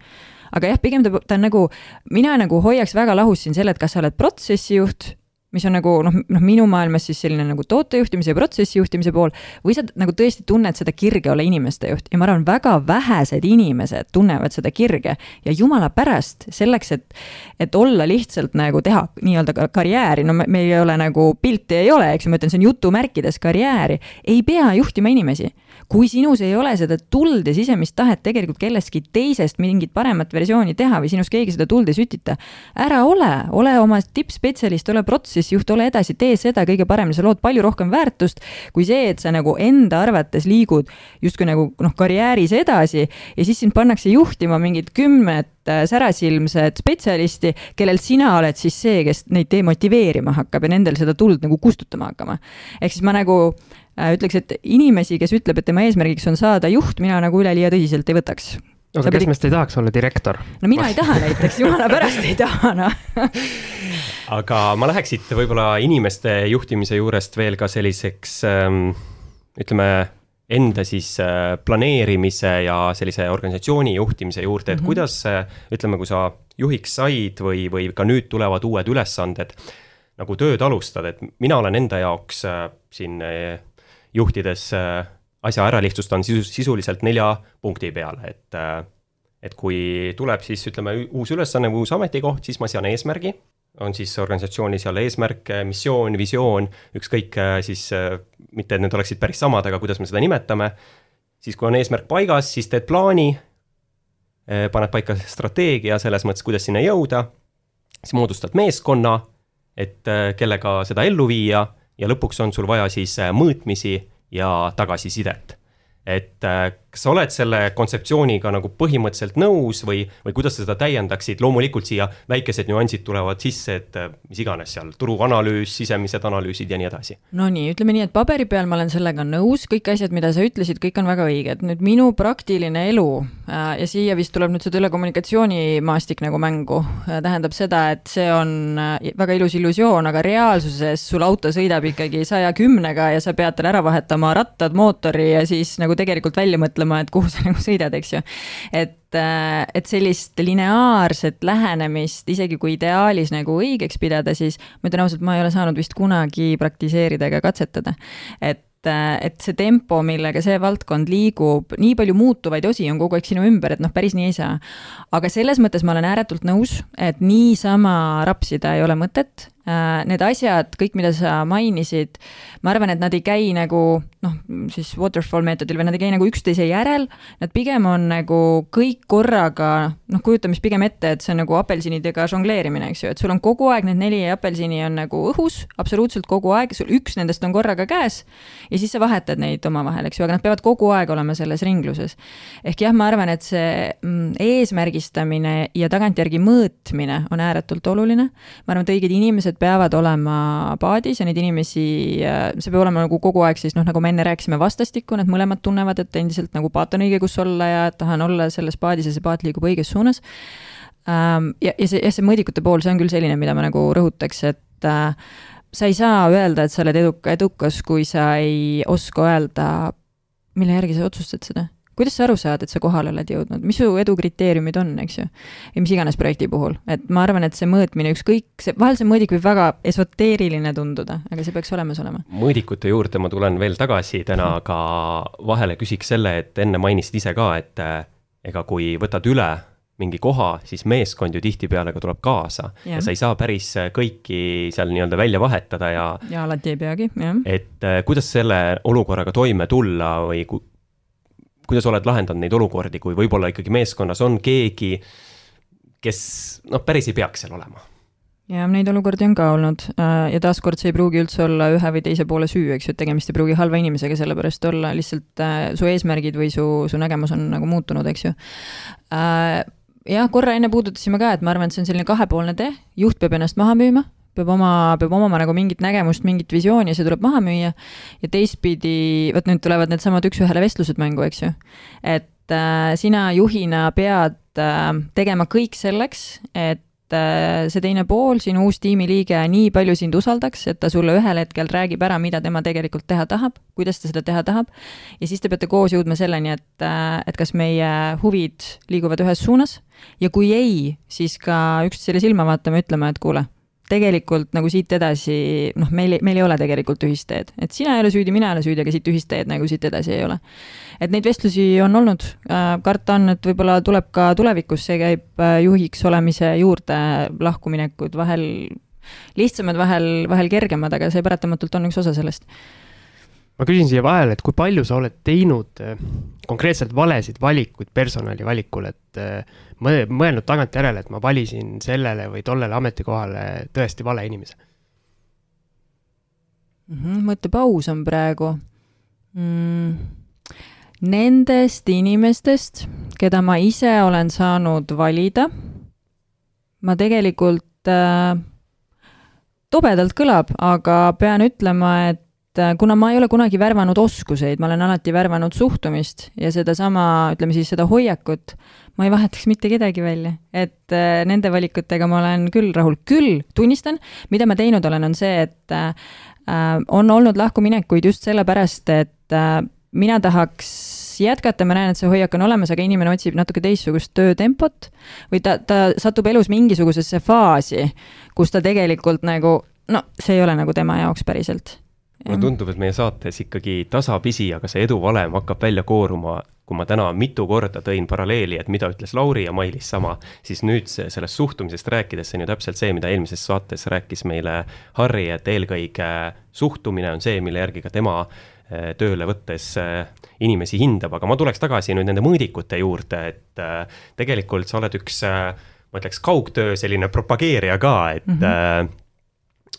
aga jah, pigem ta, ta on nagu, mina nagu hoiaks väga lahus siin selle, et kas sa oled protsessijuht mis on nagu noh, noh minu maailmas siis selline nagu tootejuhtimise ja protsessi juhtimise pool, või sa nagu tõesti tunned seda kirge olla inimeste juht? Ja ma arvan, väga vähesed inimesed tunnevad seda kirge. Ja jumala pärast selleks, et, et olla lihtsalt nagu teha nii-öelda karjääri, no me, meil ei ole nagu pilti ei ole, eks ju, ma ütlen, see on jutumärkides karjääri, ei pea juhtima inimesi. Kui sinus ei ole seda tuld ja sisemist tahet tegelikult kellestki teisest mingit paremat versiooni teha või sinus keegi seda tuld ei sütita, ära ole, ole oma tippspetsialist, ole protsessijuht, ole edasi, tee seda kõige paremini, sa lood palju rohkem väärtust kui see, et sa nagu enda arvates liigud justkui nagu noh, karjääris edasi ja siis sind pannakse juhtima mingit kümmet äh, särasilmset spetsialisti, kellel sina oled siis see, kes neid demotiveerima hakkab ja nendel seda tuld nagu kustutama hakkama. ehk siis ma nagu Äh, ütleks, et inimesi, kes ütleb, et tema eesmärgiks on saada juht, mina nagu üleliia tõsiselt ei võtaks. Aga kes meist ei tahaks olla direktor? no mina ei taha näiteks, jumala pärast ei taha, noh aga ma läheks siit võib-olla inimeste juhtimise juurest veel ka selliseks ähm, ütleme, enda siis äh, planeerimise ja sellise organisatsiooni juhtimise juurde, et mm -hmm. kuidas äh, ütleme, kui sa juhiks said või, või ka nüüd tulevad uued ülesanded nagu tööd alustad, et mina olen enda jaoks äh, siin juhtides asja ära lihtsustan sisus, sisuliselt nelja punkti peale, et äh, et kui tuleb siis ütleme uus ülesanne või uus ametikoht, siis ma sean eesmärgi, on siis organisatsiooni seal eesmärk, missioon, visioon, ükskõik äh, siis mitte, et need oleksid päris samad, aga kuidas me seda nimetame. siis, kui on eesmärk paigas, siis teed plaani. paned paika strateegia selles mõttes, kuidas sinna jõuda, siis moodustad meeskonna, et kellega seda ellu viia ja lõpuks on sul vaja siis mõõtmisi ja tagasisidet. Et äh, kas sa oled selle kontseptsiooniga nagu põhimõtteliselt nõus või, või kuidas sa seda täiendaksid, loomulikult siia väikesed nüansid tulevad sisse, et äh, mis iganes seal, turuanalüüs, sisemised analüüsid ja nii edasi. Nonii, ütleme nii, et paberi peal ma olen sellega nõus, kõik asjad, mida sa ütlesid, kõik on väga õiged, nüüd minu praktiline elu äh, ja siia vist tuleb nüüd see telekommunikatsioonimaastik nagu mängu, tähendab seda, et see on väga ilus illusioon, aga reaalsuses sul auto sõidab ikkagi saja kümnega ja sa pead tal ära vahetama rattad, mootori ja siis nagu tegelikult välja mõtlema, et kuhu sa nagu sõidad, eks ju. et, äh, et sellist lineaarset lähenemist, isegi kui ideaalis nagu õigeks pidada, siis ma ütlen ausalt, ma ei ole saanud vist kunagi praktiseerida ega katsetada. et äh, et see tempo, millega see valdkond liigub, nii palju muutuvaid osi on kogu aeg sinu ümber, et noh, päris nii ei saa. aga selles mõttes ma olen ääretult nõus, et niisama rapsida ei ole mõtet need asjad, kõik, mida sa mainisid, ma arvan, et nad ei käi nagu noh, siis waterfall meetodil või nad ei käi nagu üksteise järel, nad pigem on nagu kõik korraga, noh, kujutame siis pigem ette, et see on nagu apelsinidega žongleerimine, eks ju, et sul on kogu aeg need neli apelsini on nagu õhus, absoluutselt kogu aeg, sul üks nendest on korraga käes ja siis sa vahetad neid omavahel, eks ju, aga nad peavad kogu aeg olema selles ringluses. ehk jah, ma arvan, et see mm, eesmärgistamine ja tagantjärgi mõõtmine on ääretult oluline, ma arvan, et õiged inimesed inimesed peavad olema paadis ja neid inimesi, see peab olema nagu kogu aeg siis noh, nagu me enne rääkisime, vastastikku, nad mõlemad tunnevad, et endiselt nagu paat on õige, kus olla ja tahan olla selles paadis ja see paat liigub õiges suunas. Ähm, ja, ja see, jah, see mõõdikute pool, see on küll selline, mida ma nagu rõhutaks, et äh, sa ei saa öelda, et sa oled eduka, edukas, kui sa ei oska öelda, mille järgi sa otsustad seda kuidas sa aru saad, et sa kohale oled jõudnud, mis su edu kriteeriumid on, eks ju? ja mis iganes projekti puhul, et ma arvan, et see mõõtmine, ükskõik, see, vahel see mõõdik võib väga esoteeriline tunduda, aga see peaks olemas olema. mõõdikute juurde ma tulen veel tagasi täna, aga vahele küsiks selle, et enne mainisid ise ka, et eh, ega kui võtad üle mingi koha, siis meeskond ju tihtipeale ka tuleb kaasa ja. ja sa ei saa päris kõiki seal nii-öelda välja vahetada ja. ja alati ei peagi, jah. et eh, kuidas selle olukorraga toime tulla või kuidas oled lahendanud neid olukordi, kui võib-olla ikkagi meeskonnas on keegi, kes noh, päris ei peaks seal olema? ja neid olukordi on ka olnud. Äh, ja taaskord see ei pruugi üldse olla ühe või teise poole süü, eks ju, et tegemist ei pruugi halva inimesega sellepärast olla, lihtsalt äh, su eesmärgid või su, su nägemus on nagu muutunud, eks ju. Äh, jah, korra enne puudutasime ka, et ma arvan, et see on selline kahepoolne tee, juht peab ennast maha müüma peab oma, peab omama nagu mingit nägemust, mingit visiooni ja see tuleb maha müüa. ja teistpidi, vot nüüd tulevad needsamad üks-ühele vestlused mängu, eks ju. et äh, sina juhina pead äh, tegema kõik selleks, et äh, see teine pool, sinu uus tiimiliige nii palju sind usaldaks, et ta sulle ühel hetkel räägib ära, mida tema tegelikult teha tahab, kuidas ta seda teha tahab. ja siis te peate koos jõudma selleni, et, äh, et kas meie huvid liiguvad ühes suunas ja kui ei, siis ka üksteisele silma vaatama ütlema, et kuule tegelikult nagu siit edasi, noh, meil, meil ei ole tegelikult ühist teed, et sina ei ole süüdi, mina ei ole süüdi, aga siit ühist teed nagu siit edasi ei ole. et neid vestlusi on olnud. Äh,, karta on, et võib-olla tuleb ka tulevikus, see käib äh, juhiks olemise juurde lahkuminekud, vahel lihtsamad, vahel, vahel kergemad, aga see paratamatult on üks osa sellest ma küsin siia vahele, et kui palju sa oled teinud äh, konkreetselt valesid valikuid personali valikul, et äh, mõelnud tagantjärele, et ma valisin sellele või tollele ametikohale tõesti vale inimese mm -hmm,? mõttepaus on praegu mm,. Nendest inimestest, keda ma ise olen saanud valida, ma tegelikult äh, tobedalt kõlab, aga pean ütlema, et kuna ma ei ole kunagi värvanud oskuseid, ma olen alati värvanud suhtumist ja sedasama, ütleme siis seda hoiakut, ma ei vahetaks mitte kedagi välja, et äh, nende valikutega ma olen küll rahul, küll tunnistan, mida ma teinud olen, on see, et äh, on olnud lahkuminekuid just sellepärast, et äh, mina tahaks jätkata, ma näen, et see hoiak on olemas, aga inimene otsib natuke teistsugust töötempot või ta, ta satub elus mingisugusesse faasi, kus ta tegelikult nagu, no see ei ole nagu tema jaoks päriselt mulle tundub, et meie saates ikkagi tasapisi, aga see eduvalem hakkab välja kooruma. Kui ma täna mitu korda tõin paralleeli, et mida ütles Lauri ja Mailis sama, siis nüüd see, sellest suhtumisest rääkides, see on ju täpselt see, mida eelmises saates rääkis meile Harri, et eelkõige suhtumine on see, mille järgi ka tema eh, tööle võttes eh, inimesi hindab, aga ma tuleks tagasi nüüd nende mõõdikute juurde, et eh, tegelikult sa oled üks, ma ütleks, kaugtöö selline propageerija ka, et mm, -hmm.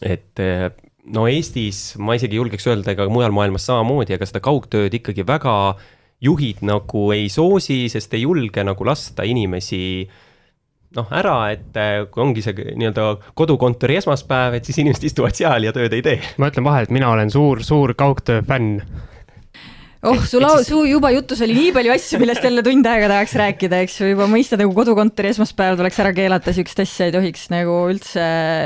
et no Eestis ma isegi julgeks öelda, ega mujal maailmas samamoodi, aga seda kaugtööd ikkagi väga juhid nagu ei soosi, sest ei julge nagu lasta inimesi noh, ära, et äh, kui ongi see nii-öelda kodukontori esmaspäev, et siis inimesed istuvad seal ja tööd ei tee. ma ütlen vahele, et mina olen suur, suur kaugtöö fänn oh, su lau-, su juba jutus oli nii palju asju, millest jälle tund aega tahaks rääkida, eks ju, juba mõista nagu kodukontori esmaspäev tuleks ära keelata, sihukest asja ei tohiks nagu üldse,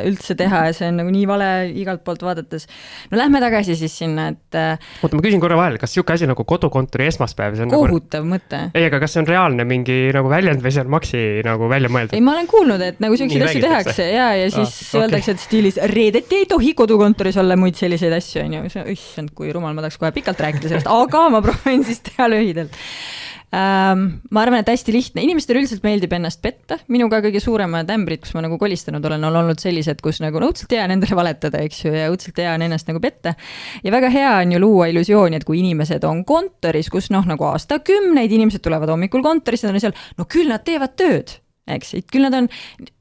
üldse teha ja see on nagu nii vale igalt poolt vaadates. no lähme tagasi siis sinna, et. Äh, oota, ma küsin korra vahele, kas sihuke asi nagu kodukontori esmaspäev, see on nagu kohutav nagu... mõte. ei, aga kas see on reaalne mingi nagu väljend või see on Maxi nagu välja mõeldud? ei, ma olen kuulnud, et nagu siukseid asju tehakse ja, ja siis ah, okay. öeldakse, et stiilis reedeti ei tohi kodukontoris olla muid selliseid asju, on ju, issand, kui rumal, ma tahaks kohe pikalt rääkida sellest, aga ma proovin siis teha lühidalt ähm,. ma arvan, et hästi lihtne, inimestele üldiselt meeldib ennast petta, minuga kõige suuremad ämbrid, kus ma nagu kolistanud olen, on olnud sellised, kus nagu no õudselt hea on endale valetada, eks ju, ja õudselt hea on ennast nagu petta. ja väga hea on ju luua illusiooni, et kui inimesed on kontoris, kus noh, nagu aastakümneid inimesed tulevad hommikul kontorisse, nad on seal, no küll nad teevad tööd eks, et küll nad on,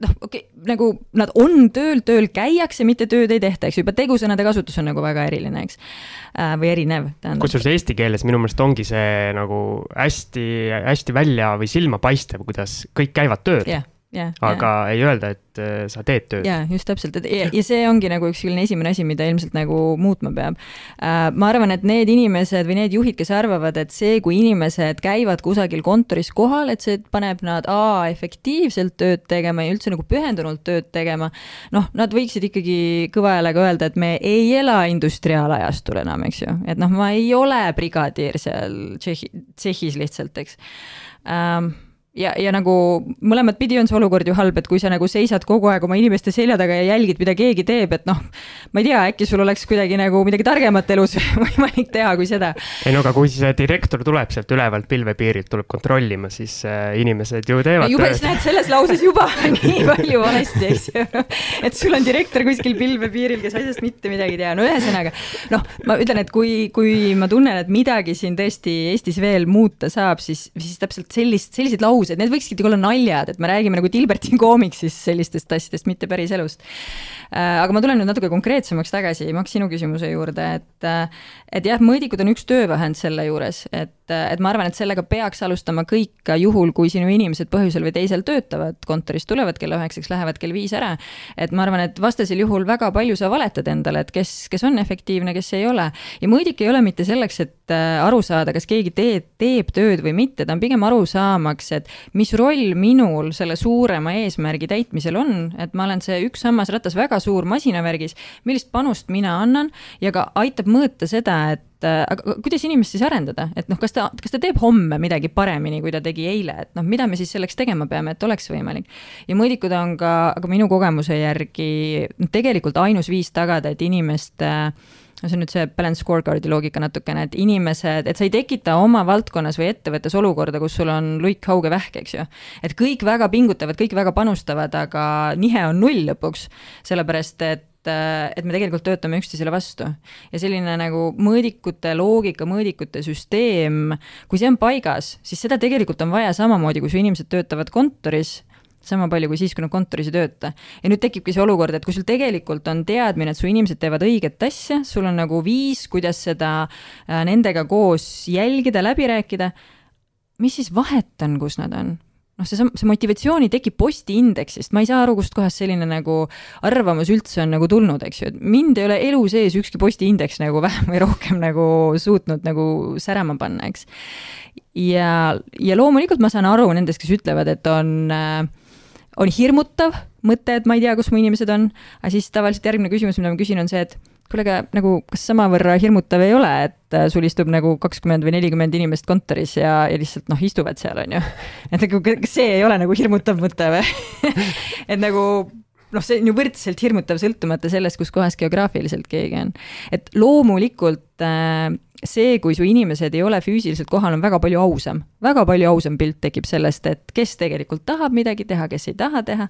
noh, okei okay,, nagu nad on tööl, tööl käiakse, mitte tööd ei tehta, eks ju, juba tegusõnade kasutus on nagu väga eriline, eks äh,. või erinev, tähendab. kusjuures eesti keeles minu meelest ongi see nagu hästi, hästi välja või silmapaistev, kuidas kõik käivad tööl yeah yeah,. aga yeah. ei öelda, et äh, sa teed tööd. jaa, just täpselt, et ja, ja see ongi nagu üks selline esimene asi, mida ilmselt nagu muutma peab äh,. ma arvan, et need inimesed või need juhid, kes arvavad, et see, kui inimesed käivad kusagil kontoris kohal, et see paneb nad A efektiivselt tööd tegema ja üldse nagu pühendunult tööd tegema, noh, nad võiksid ikkagi kõva häälega öelda, et me ei ela industriaalajastul enam, eks ju, et noh, ma ei ole brigadier seal Tšehhi, tsehhis lihtsalt, eks ähm, ja, ja nagu mõlemat pidi on see olukord ju halb, et kui sa nagu seisad kogu aeg oma inimeste selja taga ja jälgid, mida keegi teeb, et noh, ma ei tea, äkki sul oleks kuidagi nagu midagi targemat elus võimalik teha kui seda. ei no aga kui see direktor tuleb sealt ülevalt pilvepiirilt, tuleb kontrollima, siis äh, inimesed ju teevad juba tööd. näed, selles lauses juba nii palju valesti, eks ju. et sul on direktor kuskil pilvepiiril, kes asjast mitte midagi ei tea, no ühesõnaga noh, ma ütlen, et kui, kui ma tunnen, et midagi siin tõesti Eestis veel muuta saab, siis, siis täpselt sellist, selliseid lauseid ausad, need võikski olla naljad, et me räägime nagu Dilberti koomiksist sellistest asjadest, mitte päris elust. Äh, aga ma tulen nüüd natuke konkreetsemaks tagasi, Maks, sinu küsimuse juurde, et äh, et jah, mõõdikud on üks töövahend selle juures, et, äh, et ma arvan, et sellega peaks alustama kõik ka juhul, kui sinu inimesed põhjusel või teisel töötavad, kontorist tulevad kella üheksaks, lähevad kell viis ära. et ma arvan, et vastasel juhul väga palju sa valetad endale, et kes, kes on efektiivne, kes ei ole. ja mõõdik ei ole mitte selleks, et aru saada, kas keegi teeb, teeb tööd või mitte, ta on pigem aru saamaks, et mis roll minul selle suurema eesmärgi täitmisel on, et ma olen see üks sammas ratas väga suur masinavärgis, millist panust mina annan ja ka aitab mõõta seda, et aga kuidas inimest siis arendada, et noh, kas ta, kas ta teeb homme midagi paremini, kui ta tegi eile, et noh, mida me siis selleks tegema peame, et oleks võimalik. ja mõõdikud on ka, aga minu kogemuse järgi tegelikult ainus viis tagada, et inimeste äh, see on nüüd see balance scorecard'i loogika natukene, et inimesed, et sa ei tekita oma valdkonnas või ettevõttes olukorda, kus sul on luik, hauge, vähk, eks ju. et kõik väga pingutavad, kõik väga panustavad, aga nihe on null lõpuks, sellepärast et et me tegelikult töötame üksteisele vastu. ja selline nagu mõõdikute loogika, mõõdikute süsteem, kui see on paigas, siis seda tegelikult on vaja samamoodi, kui su inimesed töötavad kontoris sama palju kui siis, kui nad kontoris ei tööta. ja nüüd tekibki see olukord, et kui sul tegelikult on teadmine, et su inimesed teevad õiget asja, sul on nagu viis, kuidas seda äh, nendega koos jälgida, läbi rääkida, mis siis vahet on, kus nad on? noh, see, see motivatsiooni tekib postiindeksist, ma ei saa aru, kustkohast selline nagu arvamus üldse on nagu tulnud, eks ju, et mind ei ole elu sees ükski postiindeks nagu vähem või rohkem nagu suutnud nagu särama panna, eks. ja, ja loomulikult ma saan aru nendest, kes ütlevad, et on äh, on hirmutav mõte, et ma ei tea, kus mu inimesed on, aga siis tavaliselt järgmine küsimus, mida ma küsin, on see, et kuule, aga nagu kas samavõrra hirmutav ei ole, et äh, sul istub nagu kakskümmend või nelikümmend inimest kontoris ja, ja lihtsalt noh, istuvad seal, on ju. et nagu kas see ei ole nagu hirmutav mõte või et nagu noh, see on ju võrdselt hirmutav, sõltumata sellest, kus kohas geograafiliselt keegi on. et loomulikult äh, see, kui su inimesed ei ole füüsiliselt kohal, on väga palju ausam. väga palju ausam pilt tekib sellest, et kes tegelikult tahab midagi teha, kes ei taha teha.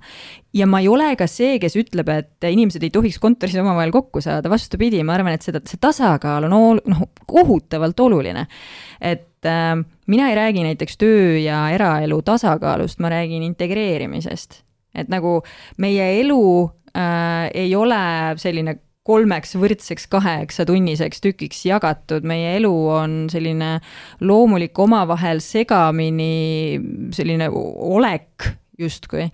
ja ma ei ole ka see, kes ütleb, et inimesed ei tohiks kontoris omavahel kokku saada, vastupidi, ma arvan, et seda, see tasakaal on ol, noh, kohutavalt oluline. et äh, mina ei räägi näiteks töö ja eraelu tasakaalust, ma räägin integreerimisest. et nagu meie elu äh, ei ole selline kolmeks võrdseks kaheksatunniseks tükiks jagatud, meie elu on selline loomulik omavahel segamini selline olek justkui.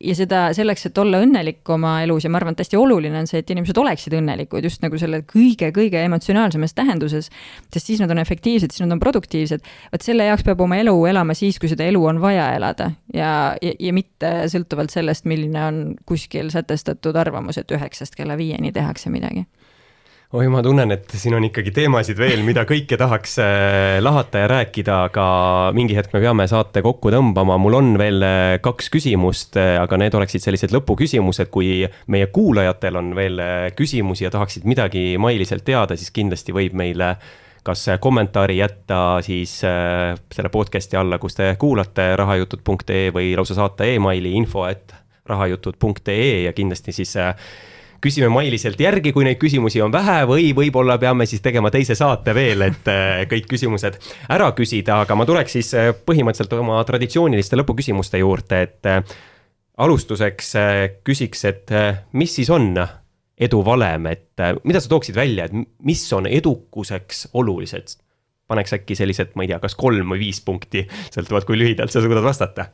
Ja seda selleks, et olla õnnelik oma elus ja ma arvan, et hästi oluline on see, et inimesed oleksid õnnelikud just nagu selle kõige-kõige emotsionaalsemas tähenduses, sest siis nad on efektiivsed, siis nad on produktiivsed. vot selle jaoks peab oma elu elama siis, kui seda elu on vaja elada ja, ja, ja mitte sõltuvalt sellest, milline on kuskil sätestatud arvamus, et üheksast kella viieni tehakse midagi oi, ma tunnen, et siin on ikkagi teemasid veel, mida kõike tahaks äh, lahata ja rääkida, aga mingi hetk me peame saate kokku tõmbama. mul on veel äh, kaks küsimust, äh, aga need oleksid sellised lõpuküsimused, kui meie kuulajatel on veel küsimusi ja tahaksid midagi Mailiselt teada, siis kindlasti võib meile kas kommentaari jätta siis selle podcast'i alla, kus te kuulate rahajutud.ee või lausa saata emaili info et rahajutud.ee ja kindlasti siis küsime Mailiselt järgi, kui neid küsimusi on vähe või võib-olla peame siis tegema teise saate veel, et äh, kõik küsimused ära küsida, aga ma tuleks siis äh, põhimõtteliselt oma traditsiooniliste lõpuküsimuste juurde, et äh, alustuseks küsiks, et mis siis on edu valem, et mida sa tooksid välja, et mis on edukuseks olulised? paneks äkki sellised, ma ei tea, kas kolm või viis punkti, sõltuvalt kui lühidalt sa suudad vastata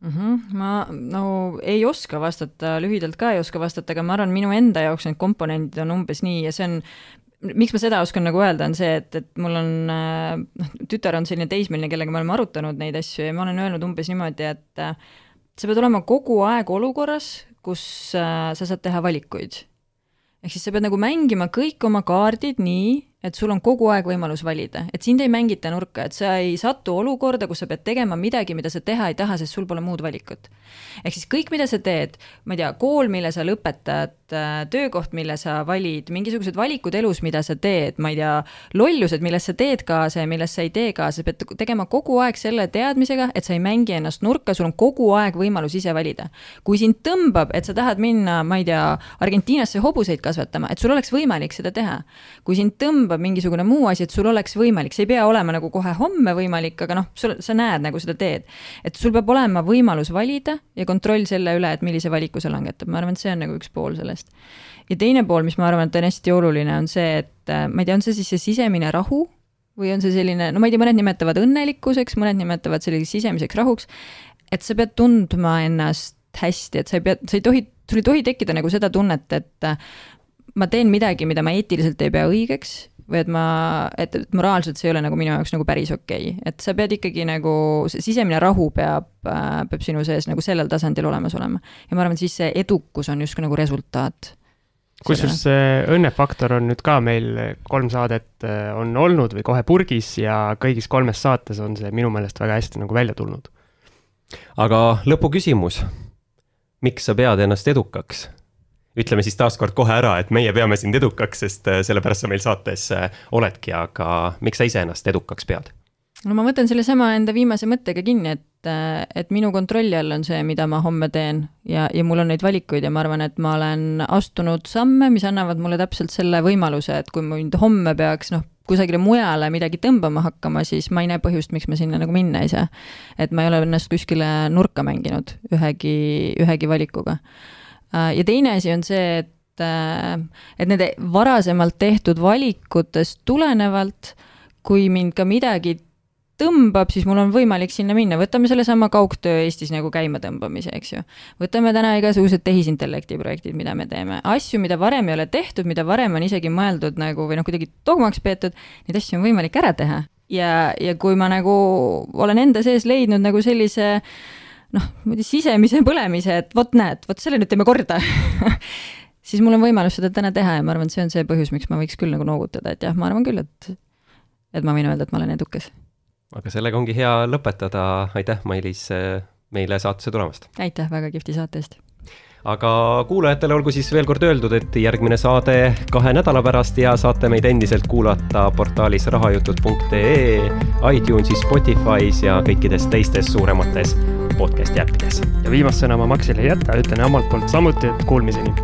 mm. -hmm. ma no ei oska vastata, lühidalt ka ei oska vastata, aga ma arvan, minu enda jaoks need komponendid on umbes nii ja see on, miks ma seda oskan nagu öelda, on see, et, et mul on, noh, tütar on selline teismeline, kellega me oleme arutanud neid asju ja ma olen öelnud umbes niimoodi, et sa pead olema kogu aeg olukorras, kus äh, sa saad teha valikuid. ehk siis sa pead nagu mängima kõik oma kaardid nii, et sul on kogu aeg võimalus valida, et sind ei mängita nurka, et sa ei satu olukorda, kus sa pead tegema midagi, mida sa teha ei taha, sest sul pole muud valikut. Ehk siis kõik, mida sa teed, ma ei tea, kool, mille sa lõpetad, äh, töökoht, mille sa valid, mingisugused valikud elus, mida sa teed, ma ei tea, lollused, milles sa teed kaasa ja milles sa ei tee kaasa, sa pead tegema kogu aeg selle teadmisega, et sa ei mängi ennast nurka, sul on kogu aeg võimalus ise valida. kui sind tõmbab, et sa tahad minna, ma ei tea, Argentiinasse hobuseid kasvatama, et sul oleks võimalik seda teha. kui sind tõmbab mingisugune muu asi, et sul oleks võimalik, see ei pea olema nagu kohe homme võimalik, aga noh, sul, sa näed nagu seda teed. et sul peab olema võimalus valida ja kontroll selle üle, et millise valiku sa langetad, ma arvan, et see on nagu üks pool sellest. ja teine pool, mis ma arvan, et on hästi oluline, on see, et äh, ma ei tea, on see siis see sisemine rahu või on see selline, no ma ei tea, mõned nimetavad õnnelikkuseks, mõned nimetavad selliseks sisemiseks rahuks, et sa pead tundma ennast hästi, et sa ei pea, sa ei tohi, sul ei tohi tekkida nagu seda tunnet, et äh, ma teen midagi, mida ma eetiliselt ei pea õigeks või et ma, et, et moraalselt see ei ole nagu minu jaoks nagu päris okei okay., et sa pead ikkagi nagu, see sisemine rahu peab, äh, peab sinu sees nagu sellel tasandil olemas olema. ja ma arvan, et siis see edukus on justkui nagu resultaat. kusjuures see õnnefaktor on nüüd ka meil kolm saadet äh, on olnud või kohe purgis ja kõigis kolmes saates on see minu meelest väga hästi nagu välja tulnud. aga lõpuküsimus. miks sa pead ennast edukaks? Ütleme siis taaskord kohe ära, et meie peame sind edukaks, sest äh, sellepärast sa meil saates äh, oledki, aga miks sa ise ennast edukaks pead? no ma võtan sellesama enda viimase mõttega kinni, et, äh, et minu kontrolli all on see, mida ma homme teen ja, ja mul on neid valikuid ja ma arvan, et ma olen astunud samme, mis annavad mulle täpselt selle võimaluse, et kui mind homme peaks noh, kusagile mujale midagi tõmbama hakkama, siis ma ei näe põhjust, miks ma sinna nagu minna ei saa. et ma ei ole ennast kuskile nurka mänginud ühegi, ühegi valikuga ja teine asi on see, et, äh, et nende varasemalt tehtud valikutest tulenevalt, kui mind ka midagi tõmbab, siis mul on võimalik sinna minna, võtame sellesama kaugtöö Eestis nagu käima tõmbamise, eks ju. võtame täna igasugused tehisintellekti projektid, mida me teeme, asju, mida varem ei ole tehtud, mida varem on isegi mõeldud nagu või noh, kuidagi dogmaks peetud, neid asju on võimalik ära teha. ja, ja kui ma nagu olen enda sees leidnud nagu sellise äh, noh, niimoodi sisemise põlemise, et vot näed, vot selle nüüd teeme korda siis mul on võimalus seda täna teha ja ma arvan, et see on see põhjus, miks ma võiks küll nagu noogutada, et jah, ma arvan küll, et, et ma võin öelda, et ma olen edukas. aga sellega ongi hea lõpetada, aitäh, Mailis, meile saatesse tulemast! aitäh väga kihvti saate eest! Aga kuulajatele olgu siis veel kord öeldud, et järgmine saade kahe nädala pärast ja saate meid endiselt kuulata portaalis rahajutud.ee, iTunesis, Spotify's ja kõikides teistes suuremates podcast'i äppides. ja viimast sõna ma Maxile ei jäta, ütlen omalt poolt samuti, et kuulmiseni